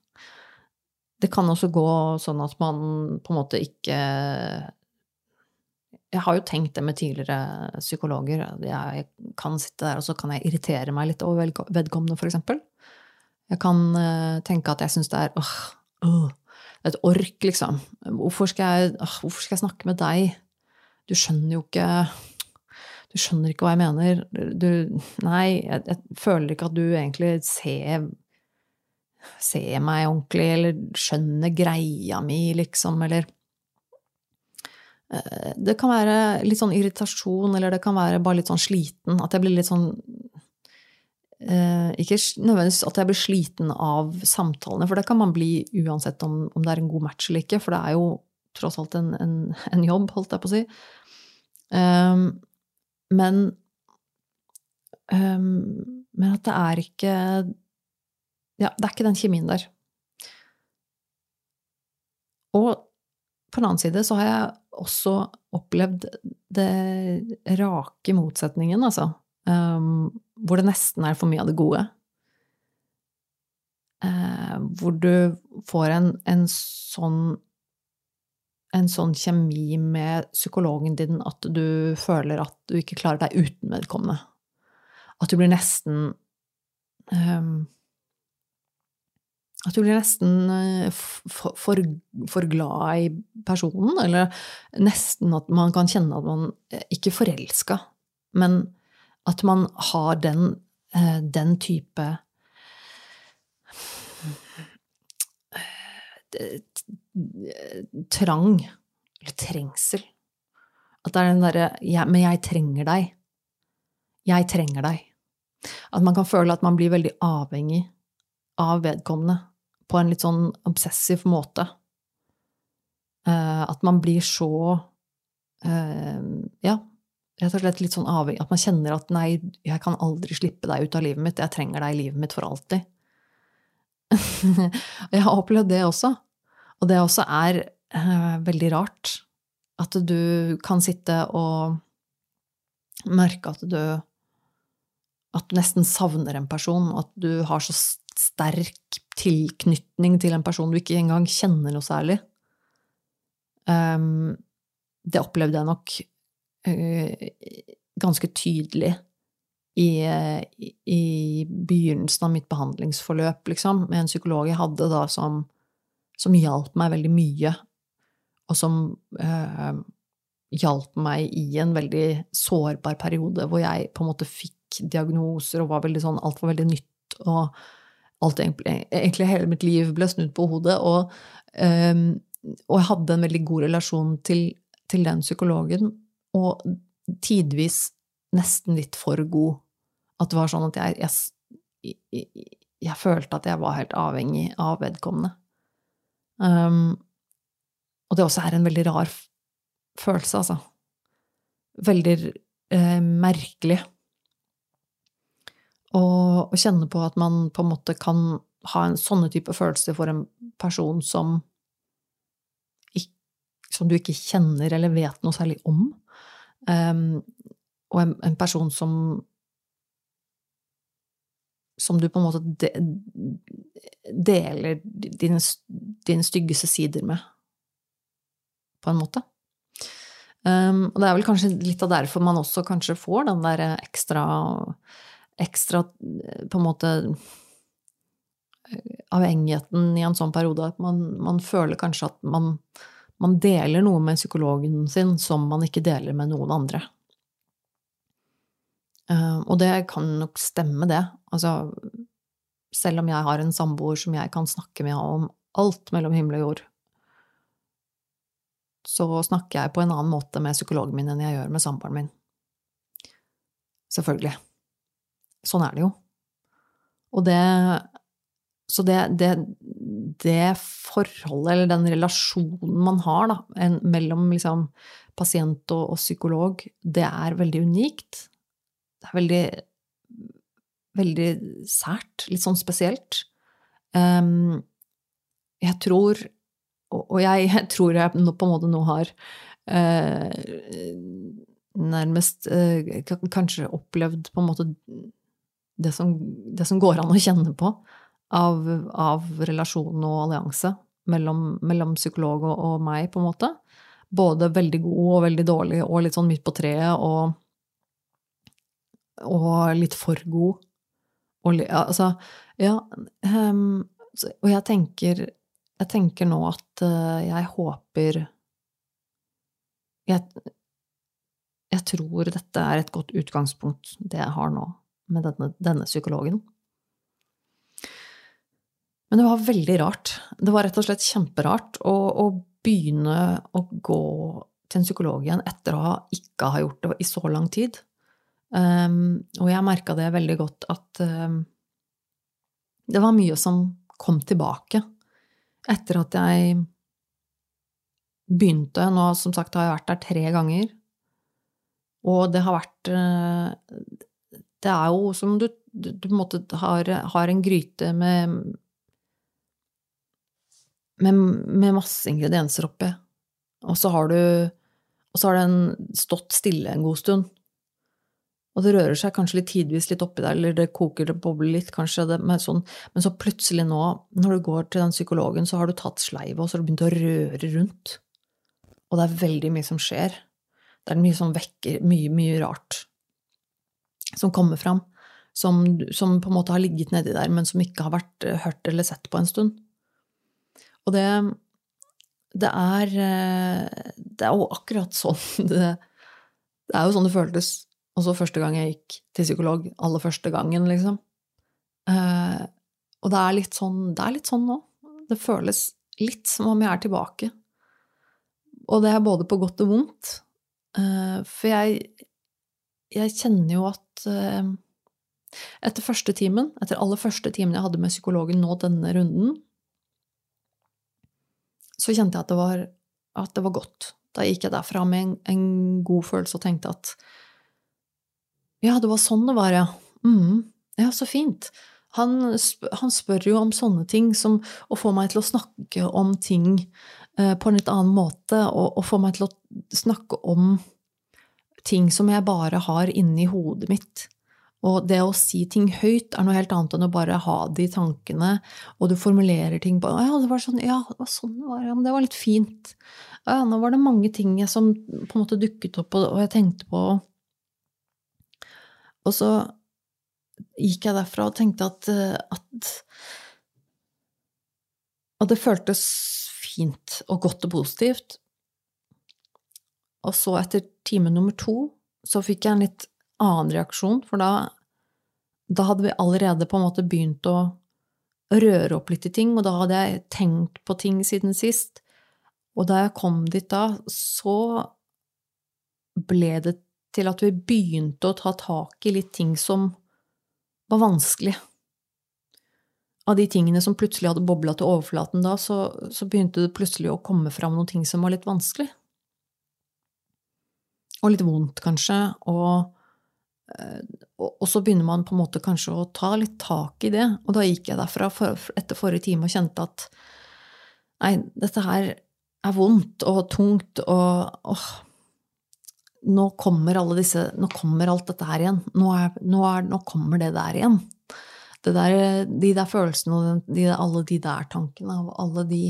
Det kan også gå sånn at man på en måte ikke Jeg har jo tenkt det med tidligere psykologer. Jeg kan sitte der, og så kan jeg irritere meg litt over vedkommende, eksempel. Jeg kan uh, tenke at jeg syns det er åh, åh, et ork, liksom. Hvorfor skal, jeg, hvorfor skal, jeg, snakke med deg? Du skjønner jo ikke Du skjønner ikke hva jeg mener. Du, nei, jeg, jeg, føler ikke at du egentlig ser, ser meg ordentlig, eller skjønner greia mi, liksom, eller uh, Det kan være litt sånn irritasjon, eller det kan være bare litt sånn sliten. At jeg blir litt sånn Eh, ikke nødvendigvis at jeg blir sliten av samtalene, for det kan man bli uansett om, om, det er en god match eller ikke. For det er jo tross alt en, en, en jobb, holdt jeg på å si. Um, men um, Men at det er ikke Ja, det er ikke den kjemien der. Og på den annen side så har jeg også opplevd det rake motsetningen, altså. Um, hvor det nesten er for mye av det gode. Eh, hvor du får en, en sånn en sånn kjemi med psykologen din at du føler at du ikke klarer deg uten vedkommende. At du blir nesten eh, At du blir nesten uh, for, for, for, glad i personen, eller nesten at man kan kjenne at man ikke ikke forelska, men at man har den, uh, den type trang, eller trengsel. At det er den derre ja, 'men jeg trenger deg'. Jeg trenger deg. At man kan føle at man blir veldig avhengig av vedkommende på en litt sånn obsessiv måte. Uh, at man blir så Ja, rett og slett litt sånn avhengig. At man kjenner at 'nei, jeg kan aldri slippe deg ut av livet mitt'. Jeg trenger deg i livet mitt for alltid. jeg har opplevd det også. Og det også er eh, veldig rart. At du kan sitte og merke at du At du nesten savner en person, at du har så sterk tilknytning til en person du ikke engang kjenner noe særlig. Um, det opplevde jeg nok ganske tydelig i, i, i, begynnelsen av mitt behandlingsforløp, liksom, med en psykolog jeg hadde da som som hjalp meg veldig mye, og som eh, hjalp meg i en veldig sårbar periode hvor jeg på en måte fikk diagnoser og var veldig sånn Alt var veldig nytt, og alt egentlig, egentlig hele mitt liv ble snudd på hodet. Og, eh, og jeg hadde en veldig god relasjon til, til den psykologen, og tidvis nesten litt for god. At det var sånn at jeg, jeg, jeg, jeg følte at jeg var helt avhengig av vedkommende. Um, og det også er en veldig rar følelse, altså. Veldig eh, merkelig. Å kjenne på at man på en måte kan ha en sånne type følelser for en person som, som du ikke kjenner eller vet noe særlig om. Um, og en, en, person som som du på en måte de, deler dine, dine, styggeste sider med, på en måte. Um, og det er vel kanskje litt av derfor man også kanskje får den der ekstra ekstra på en måte avhengigheten i en sånn periode. At man, man føler kanskje at man, man deler noe med psykologen sin som man ikke deler med noen andre. Uh, og det kan nok stemme, det. Altså, selv om jeg har en samboer som jeg kan snakke med om alt mellom himmel og jord, så snakker jeg på en annen måte med psykologen min enn jeg gjør med samboeren min. Selvfølgelig. Sånn er det jo. Og det Så det, det, det forholdet, eller den relasjonen man har da, en, mellom liksom, pasient og, og psykolog, det er veldig unikt. Det er veldig veldig sært, litt sånn spesielt. Um, jeg tror Og jeg, jeg, tror jeg på en måte nå har uh, nærmest uh, kanskje opplevd på en måte det som, det som, går an å kjenne på av, av relasjon og allianse mellom, mellom psykolog og, og, meg, på en måte. Både veldig god og veldig dårlig, og litt sånn midt på treet, og, og litt for god. Og, altså, ja um, Og jeg tenker, jeg tenker nå at uh, jeg håper jeg, jeg, tror dette er et godt utgangspunkt, det jeg har nå, med denne, denne psykologen. Men det var veldig rart. Det var rett og slett kjemperart å, å begynne å gå til en psykolog igjen etter å ikke ha gjort det i så lang tid. Um, og jeg merka det veldig godt at um, det var mye som kom tilbake etter at jeg begynte Nå, som sagt, har jeg vært der tre ganger. Og det har vært eh, Det er jo som du, du, du måte, har, har, en gryte med, med, med masse ingredienser oppi. Og så har du Og så har den stått stille en god stund. Og det rører seg kanskje litt tidvis litt oppi der, eller det koker, det bobler litt, kanskje, det, sånn, men så plutselig nå, når du går til den psykologen, så har du tatt sleivet, og så har du begynt å røre rundt. Og det er veldig mye som skjer. Det er mye som vekker mye, mye rart som kommer fram. Som, som, på en måte har ligget nedi der, men som ikke har vært eh, hørt eller sett på en stund. Og det, det er eh, Det er jo akkurat sånn det, det er jo sånn det føltes også første gang jeg gikk til psykolog. Aller første gangen, liksom. Eh, og det er litt sånn det er litt sånn nå. Det føles litt som om jeg er tilbake. Og det er både på godt og vondt. Eh, for jeg, jeg kjenner jo at etter første timen, etter aller første timen jeg hadde med psykologen nå denne runden, så kjente jeg at det var, at det var godt. Da gikk jeg derfra med en, en god følelse og tenkte at ja, det var sånn det var, ja. Mm, ja, så fint. Han, han, spør jo om sånne ting som å få meg til å snakke om ting eh, på en litt annen måte, og, og, få meg til å snakke om ting som jeg bare har inni hodet mitt. Og det å si ting høyt er noe helt annet enn å bare ha det i tankene, og du formulerer ting på Ja, det var sånn, ja, det var sånn det var, ja, men det var litt fint. Ja, nå var det mange ting som på en måte dukket opp, og jeg tenkte på og så gikk jeg derfra og tenkte at, eh, at, at det føltes fint og godt og positivt. Og så, etter time nummer to, så fikk jeg en litt annen reaksjon, for da, da hadde vi allerede på en måte begynt å røre opp litt i ting, og da hadde jeg tenkt på ting siden sist. Og da jeg kom dit da, så ble det til at vi begynte å ta tak i litt ting som var vanskelig. Av de tingene som plutselig hadde bobla til overflaten da, så, så, begynte det plutselig å komme fram noen ting som var litt vanskelig. Og litt vondt, kanskje. Og, og, og, så begynner man på en måte kanskje å ta litt tak i det. Og da gikk jeg derfra etter forrige time og kjente at nei, dette her er vondt og tungt og åh, nå kommer alle disse Nå kommer alt dette her igjen. Nå, er, nå, er, nå kommer det der igjen. Det der, de der følelsene og de, alle de der tankene og alle de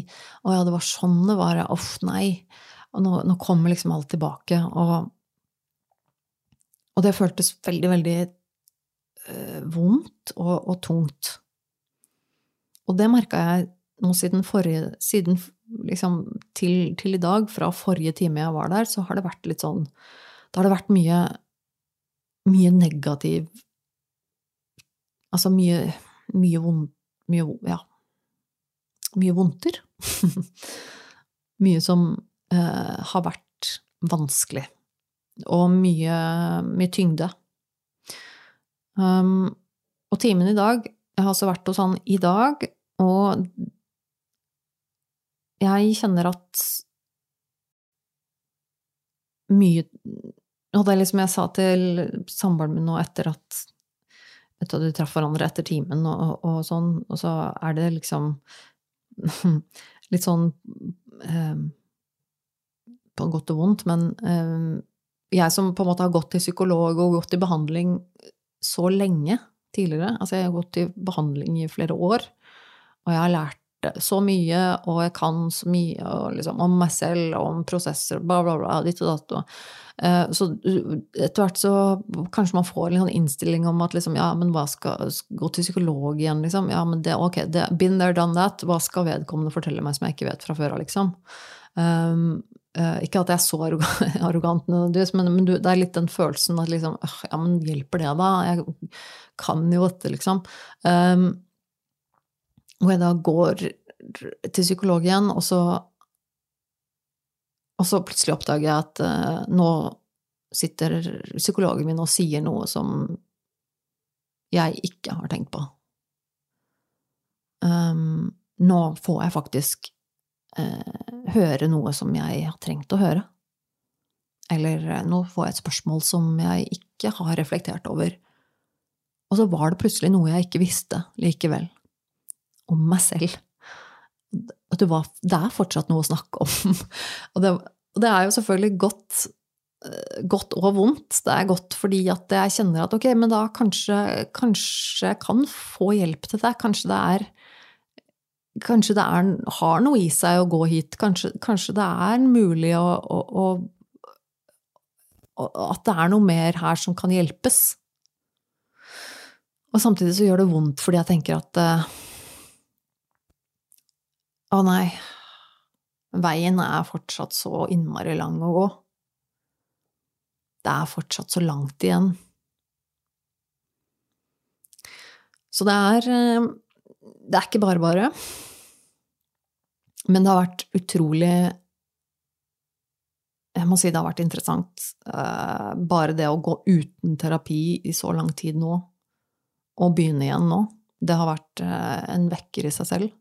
Å ja, det var sånn det var. Uff, nei. Og nå, nå, kommer liksom alt tilbake. Og, og det føltes veldig, veldig øh, vondt og, og, tungt. Og det merka jeg nå siden forrige Siden liksom til, til, i dag, fra forrige time jeg var der, så har det vært litt sånn Da har det vært mye, mye negativ Altså mye, mye vondt Mye, ja, mye vondter. mye som eh, har vært vanskelig. Og mye, mye tyngde. Um, og timen i dag Jeg har også vært hos han i dag, og jeg kjenner at mye Og det er liksom jeg sa til samboeren min nå etter at etter at vi traff hverandre etter timen og, og, sånn, og så er det liksom litt sånn eh, På godt og vondt, men eh, jeg som på en måte har gått til psykolog og gått i behandling så lenge tidligere Altså, jeg har gått i behandling i flere år, og jeg har lært så mye, og jeg kan så mye liksom, om meg selv og om prosesser, bla, bla, bla, ditt og datt. Uh, så etter hvert så kanskje man får en sånn innstilling om at liksom, ja, men hva skal Gå til psykolog igjen, liksom. Ja, men det, ok, det, been there, done that. Hva skal vedkommende fortelle meg som jeg ikke vet fra før av, liksom? Um, ikke at jeg er så arrogant, men, men det er litt den følelsen at liksom Ja, men hjelper det, da? Jeg kan jo dette, liksom. Um, hvor jeg da går til psykolog igjen, og så, og så plutselig oppdager jeg at uh, nå sitter psykologen min og sier noe som jeg ikke har tenkt på. Um, nå får jeg faktisk uh, høre noe som jeg har trengt å høre. Eller eh, nå får jeg et spørsmål som jeg ikke har reflektert over. Og så var det plutselig noe jeg ikke visste likevel. Om meg selv. At det, var, det er fortsatt noe å snakke om. Og det, og det er jo selvfølgelig godt, eh, godt og vondt. Det er godt fordi at jeg kjenner at ok, men da kanskje, kanskje jeg kan få hjelp til det. Kanskje det er Kanskje det er, har noe i seg å gå hit. Kanskje, kanskje det er mulig å, å, å, At det er noe mer her som kan hjelpes. Og samtidig så gjør det vondt fordi jeg tenker at eh, Å nei, veien er fortsatt så innmari lang å gå. Det er fortsatt så langt igjen. Så det er eh, Det er ikke bare bare. Men det har vært utrolig Jeg må si det har vært interessant. Eh, bare det å gå uten terapi i så lang tid nå, og begynne igjen nå, det har vært eh, en vekker i seg selv.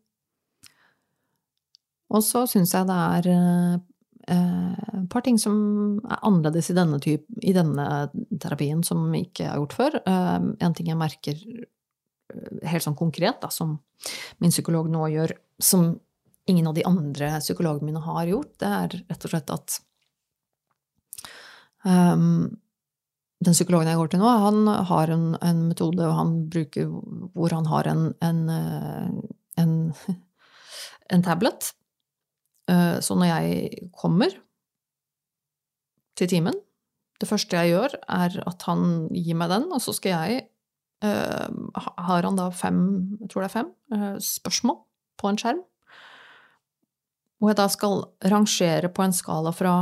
Og så syns jeg det er eh, et par ting som er annerledes i denne, type, i denne terapien som ikke har gjort før. En ting jeg merker helt sånn konkret, da, som min psykolog nå gjør, som ingen av de andre psykologene mine har gjort, det er rett og slett at um, den psykologen jeg går til nå, han har en, en metode bruker, hvor han har en, en, eh, en, en tablet. Eh, så når jeg kommer til timen, det første jeg gjør, er at han gir meg den, og så skal jeg uh, Har han da fem, jeg tror det er fem, spørsmål på en skjerm. Hvor jeg da skal rangere på en skala fra,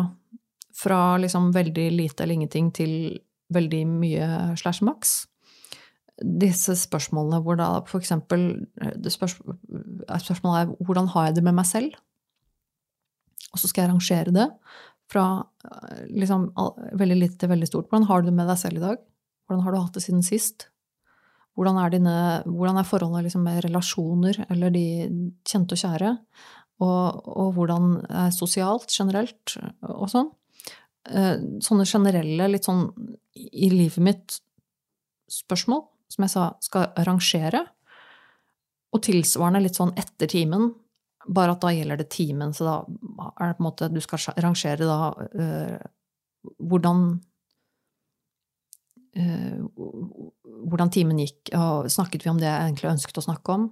fra liksom veldig lite eller ingenting til veldig mye slash maks. Disse spørsmålene hvor da for eksempel spørs, Spørsmålet er hvordan har jeg det med meg selv? Og så skal jeg rangere det fra liksom, veldig lite til veldig stort. Hvordan har du det med deg selv i dag? Hvordan har du hatt det siden sist? Hvordan er, dine, hvordan er forholdet liksom med relasjoner eller de kjente og kjære? Og, og hvordan er sosialt generelt og sånn? Eh, sånne generelle, litt sånn i livet mitt spørsmål, som jeg sa skal rangere. Og tilsvarende litt sånn etter timen, bare at da gjelder det timen, så da er det på en måte Du skal rangere da øh, hvordan øh, hvordan timen gikk, og snakket vi om det jeg egentlig ønsket å snakke om?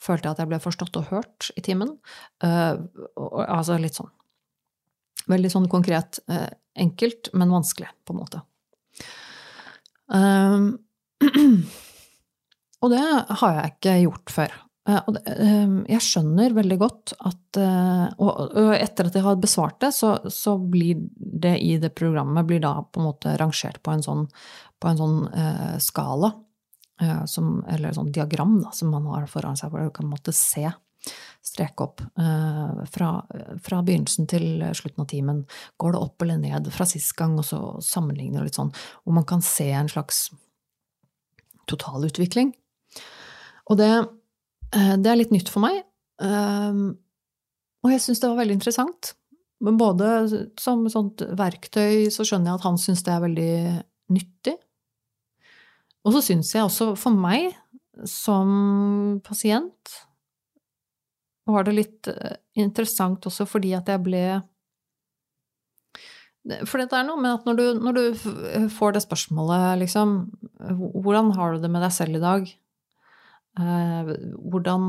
Følte jeg at jeg ble forstått og hørt i timen? Uh, og, altså litt sånn. Veldig sånn konkret. enkelt, men vanskelig, på en måte. Um, og det har jeg ikke gjort før. Uh, og uh, jeg skjønner veldig godt at uh, og, etter at jeg har besvart det, så, så, blir det i det programmet blir da på en måte rangert på en sånn, på en sånn eh, skala, som, eller sånn diagram, da, som man har foran seg, hvor du kan måtte se streke opp fra, fra, begynnelsen til slutten av timen. Går det opp eller ned fra sist gang, og så sammenligner litt sånn, hvor man kan se en slags totalutvikling. Og det, eh, det er litt nytt for meg. Og jeg syns det var veldig interessant. Men både som sånt verktøy så skjønner jeg at han syns det er veldig nyttig. Og så syns jeg også for meg som pasient var det litt eh, interessant også fordi at jeg ble For det er noe med at når du, når du får det spørsmålet, liksom Hvordan har du det med deg selv i dag? Eh, hvordan,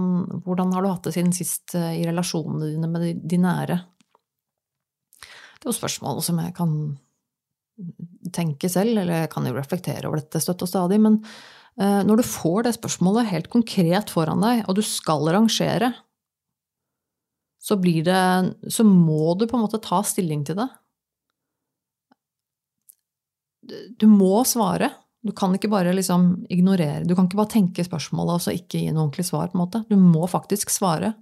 hvordan, har du hatt det siden sist eh, i relasjonene dine med de, de nære? Det er jo spørsmål som jeg kan tenke selv, eller jeg kan jo reflektere over dette støtt og stadig, men eh, når du får det spørsmålet helt konkret foran deg, og du skal rangere, så blir det Så må du på en måte ta stilling til det. Du må svare. Du kan ikke bare liksom ignorere. Du kan ikke bare tenke spørsmålet og så ikke gi noe ordentlig svar. på en måte. Du må faktisk svare.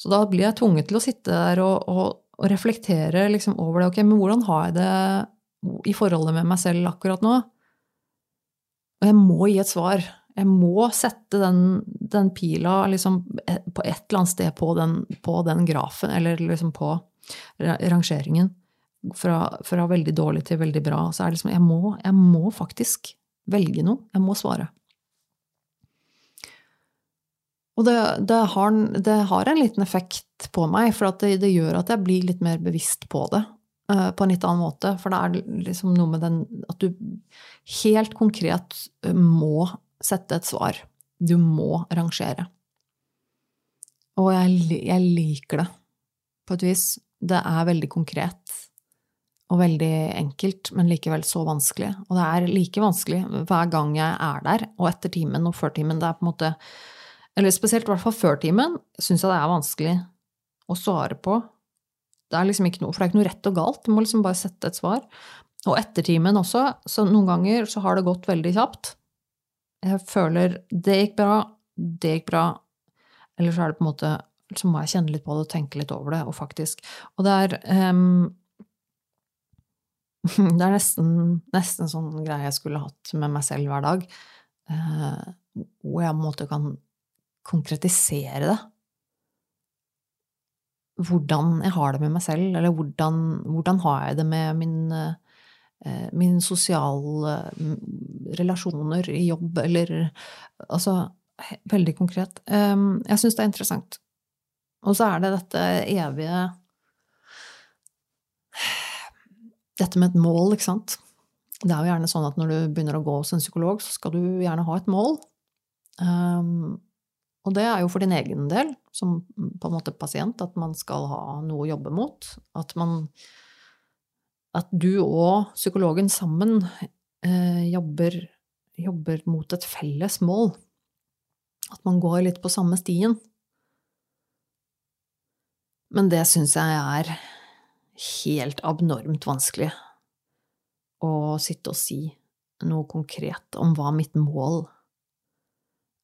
Så da blir jeg tvunget til å sitte der og, og, og reflektere liksom over det. Ok, men hvordan har jeg det i forholdet med meg selv akkurat nå? Og jeg må gi et svar. Jeg må sette den, den pila liksom på et eller annet sted på den, på den grafen, eller liksom på rangeringen. Fra, fra, veldig dårlig til veldig bra. Så er det liksom jeg må, jeg må faktisk velge noe. Jeg må svare. Og det, det, har, det, har, en liten effekt på meg, for det, det, gjør at jeg blir litt mer bevisst på det. Uh, på en litt annen måte. For det er liksom noe med den at du helt konkret eh, må sette et svar. Du må rangere. Og jeg, jeg liker det, på et vis. Det er veldig konkret og veldig enkelt, men likevel så vanskelig. Og det er like vanskelig hver gang jeg er der, og etter timen og før timen. Det er på en måte Eller spesielt i hvert fall før timen syns jeg det er vanskelig å svare på. Det er liksom ikke noe, For det er ikke noe rett og galt, du må liksom bare sette et svar. Og etter timen også, så noen ganger så har det gått veldig kjapt. Jeg føler det gikk bra, det gikk bra, eller så er det på en måte så må jeg kjenne litt på det og tenke litt over det, og faktisk Og det er um, Det er nesten, nesten sånn greie jeg skulle hatt med meg selv hver dag, uh, hvor jeg på en måte kan konkretisere det. Hvordan jeg har det med meg selv, eller hvordan, hvordan har jeg det med min min sosiale relasjoner i jobb, eller Altså veldig konkret. Jeg syns det er interessant. Og så er det dette evige Dette med et mål, ikke sant. Det er jo gjerne sånn at når du begynner å gå hos en psykolog, så skal du gjerne ha et mål. Um, og det er jo for din egen del, som på en måte pasient, at man skal ha noe å jobbe mot. At man At du og psykologen sammen eh, jobber, jobber mot et felles mål. At man går litt på samme stien. Men det syns jeg er helt abnormt vanskelig å sitte og si noe konkret om hva mitt mål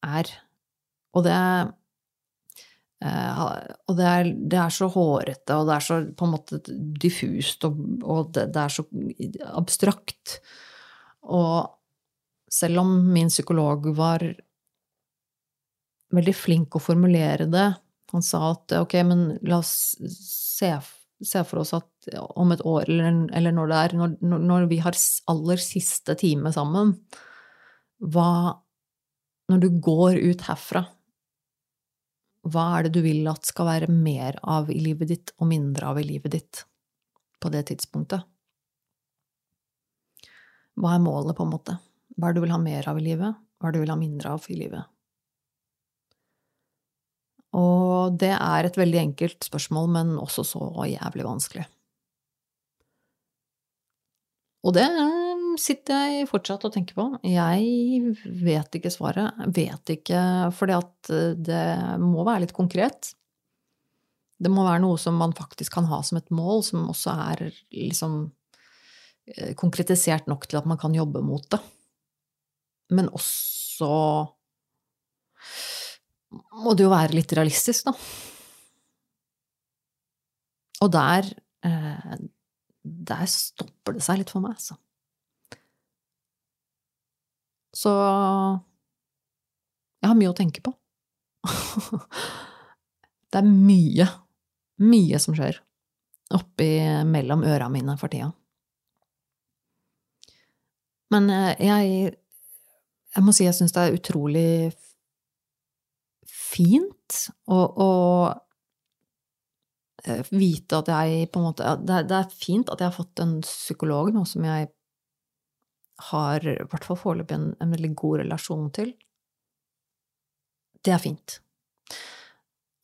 er. Og det, og det, er, det er, så hårete, og det er så på en måte diffust, og, og det, det, er så abstrakt. Og selv om min psykolog var veldig flink å formulere det han sa at ok, men la oss se, se for oss at om et år, eller, eller når det er når, når, vi har aller siste time sammen, hva Når du går ut herfra, hva er det du vil at skal være mer av i livet ditt og mindre av i livet ditt på det tidspunktet? Hva er målet, på en måte? Hva er det du vil ha mer av i livet? Hva er det du vil ha mindre av i livet? Og det er et veldig enkelt spørsmål, men også så jævlig vanskelig. Og det sitter jeg fortsatt og tenker på. Jeg vet ikke svaret. Vet ikke fordi at det må være litt konkret. Det må være noe som man faktisk kan ha som et mål, som også er liksom eh, konkretisert nok til at man kan jobbe mot det. Men også må det jo være litt realistisk, da. Og der eh, Der stopper det seg litt for meg, altså. Så jeg har mye å tenke på. det er mye, mye som skjer oppi mellom øra mine for tida. Men eh, jeg, jeg må si jeg syns det er utrolig fint å, å eh, vite at jeg på en måte det er, det er, fint at jeg har fått en psykolog nå som jeg har i hvert fall foreløpig en, en, veldig god relasjon til. Det er fint.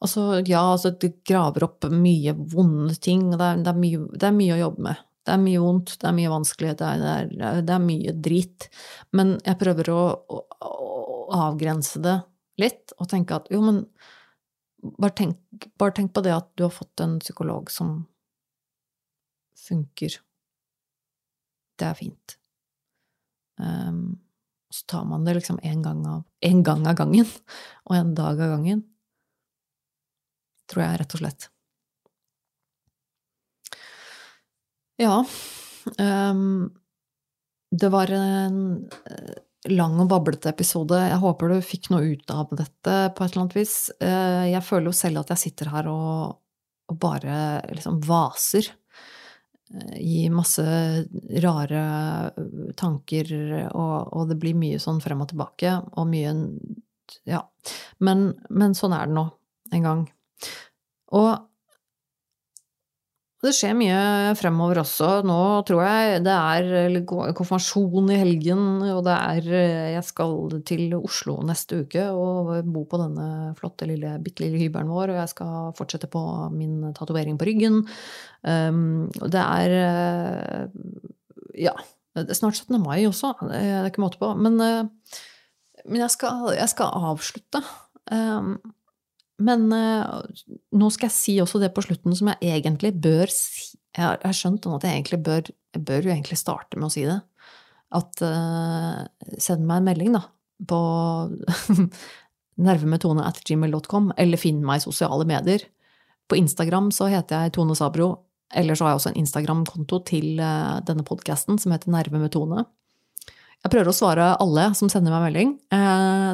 Altså, ja, altså, det graver opp mye vonde ting, og det er, det er, mye, det er mye, å jobbe med. Det er mye vondt, det er mye vanskelig, det er, det er mye drit. Men jeg prøver å, å, å avgrense det litt og tenke at jo, men bare tenk, bare tenk, på det at du har fått en psykolog som funker. Det er fint. Um, så tar man det liksom én gang, gang, av gangen, og en dag av gangen. Tror jeg, rett og slett. Ja um, Det var en lang og bablete episode. Jeg håper du fikk noe ut av dette på et eller annet vis. Eh, jeg føler jo selv at jeg sitter her og, og bare liksom vaser eh, i masse rare tanker, og, og, det blir mye sånn frem og tilbake, og mye Ja. Men, men sånn er det nå en gang. Og det skjer mye fremover også. Nå tror jeg det er konfirmasjon i helgen, og det er Jeg skal til Oslo neste uke og bo på denne flotte, lille, bitte lille hybelen vår, og jeg skal fortsette på min tatovering på ryggen. Um, det er Ja. Det er snart 17. mai også, det er ikke måte på. Men, men jeg, skal, jeg skal avslutte. Men uh, nå skal jeg si også det på slutten som jeg egentlig bør si. Jeg har, skjønt at jeg egentlig bør, jeg bør jo egentlig starte med å si det. At uh, send meg en melding, da, på nervemetone at gmail.com, eller finn meg i sosiale medier. På Instagram så heter jeg Tone Sabro. Eller så har jeg også en Instagram-konto til uh, denne podkasten som heter Nerve med Tone. Jeg prøver å svare alle som sender meg melding.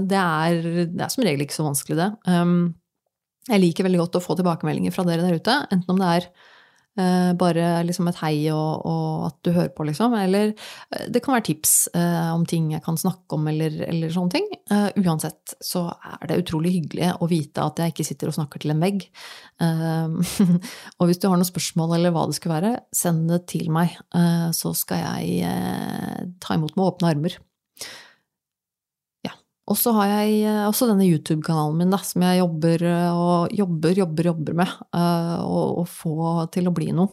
Det er, det er som regel ikke så vanskelig, det. Jeg liker veldig godt å få tilbakemeldinger fra dere der ute, enten om det er eh, bare liksom et hei og, og, at du hører på, liksom, eller eh, det kan være tips eh, om ting jeg kan snakke om, eller, eller sånne ting. Eh, uansett så er det utrolig hyggelig å vite at jeg ikke sitter og snakker til en vegg. Uh, og hvis du har noen spørsmål eller hva det skulle være, send det til meg, uh, så skal jeg ta imot med åpne armer. Og så har jeg eh, også denne YouTube-kanalen min, da, som jeg jobber eh, og jobber, jobber, jobber med uh, å, få til å bli noe.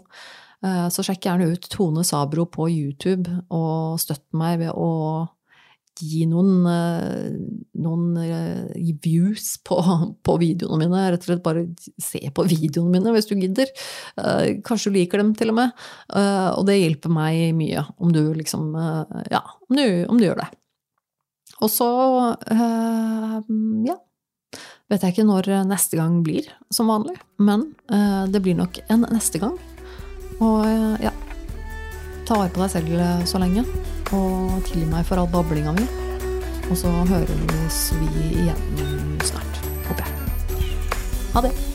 Så sjekk gjerne ut Tone Sabro på YouTube, og støtt meg ved å gi noen, noen views på, på, videoene mine. Rett og slett bare se på videoene mine hvis du gidder. Kanskje du liker dem, til og med. Og det hjelper meg mye om du liksom Ja, om du, om du gjør det. Og så øh, ja. Vet jeg ikke når neste gang blir, som vanlig. Men øh, det blir nok en neste gang. Og øh, ja Ta vare på deg selv så lenge. Og tilgi meg for all bablinga mi. Og så høres vi igjen snart, håper jeg. Ha det.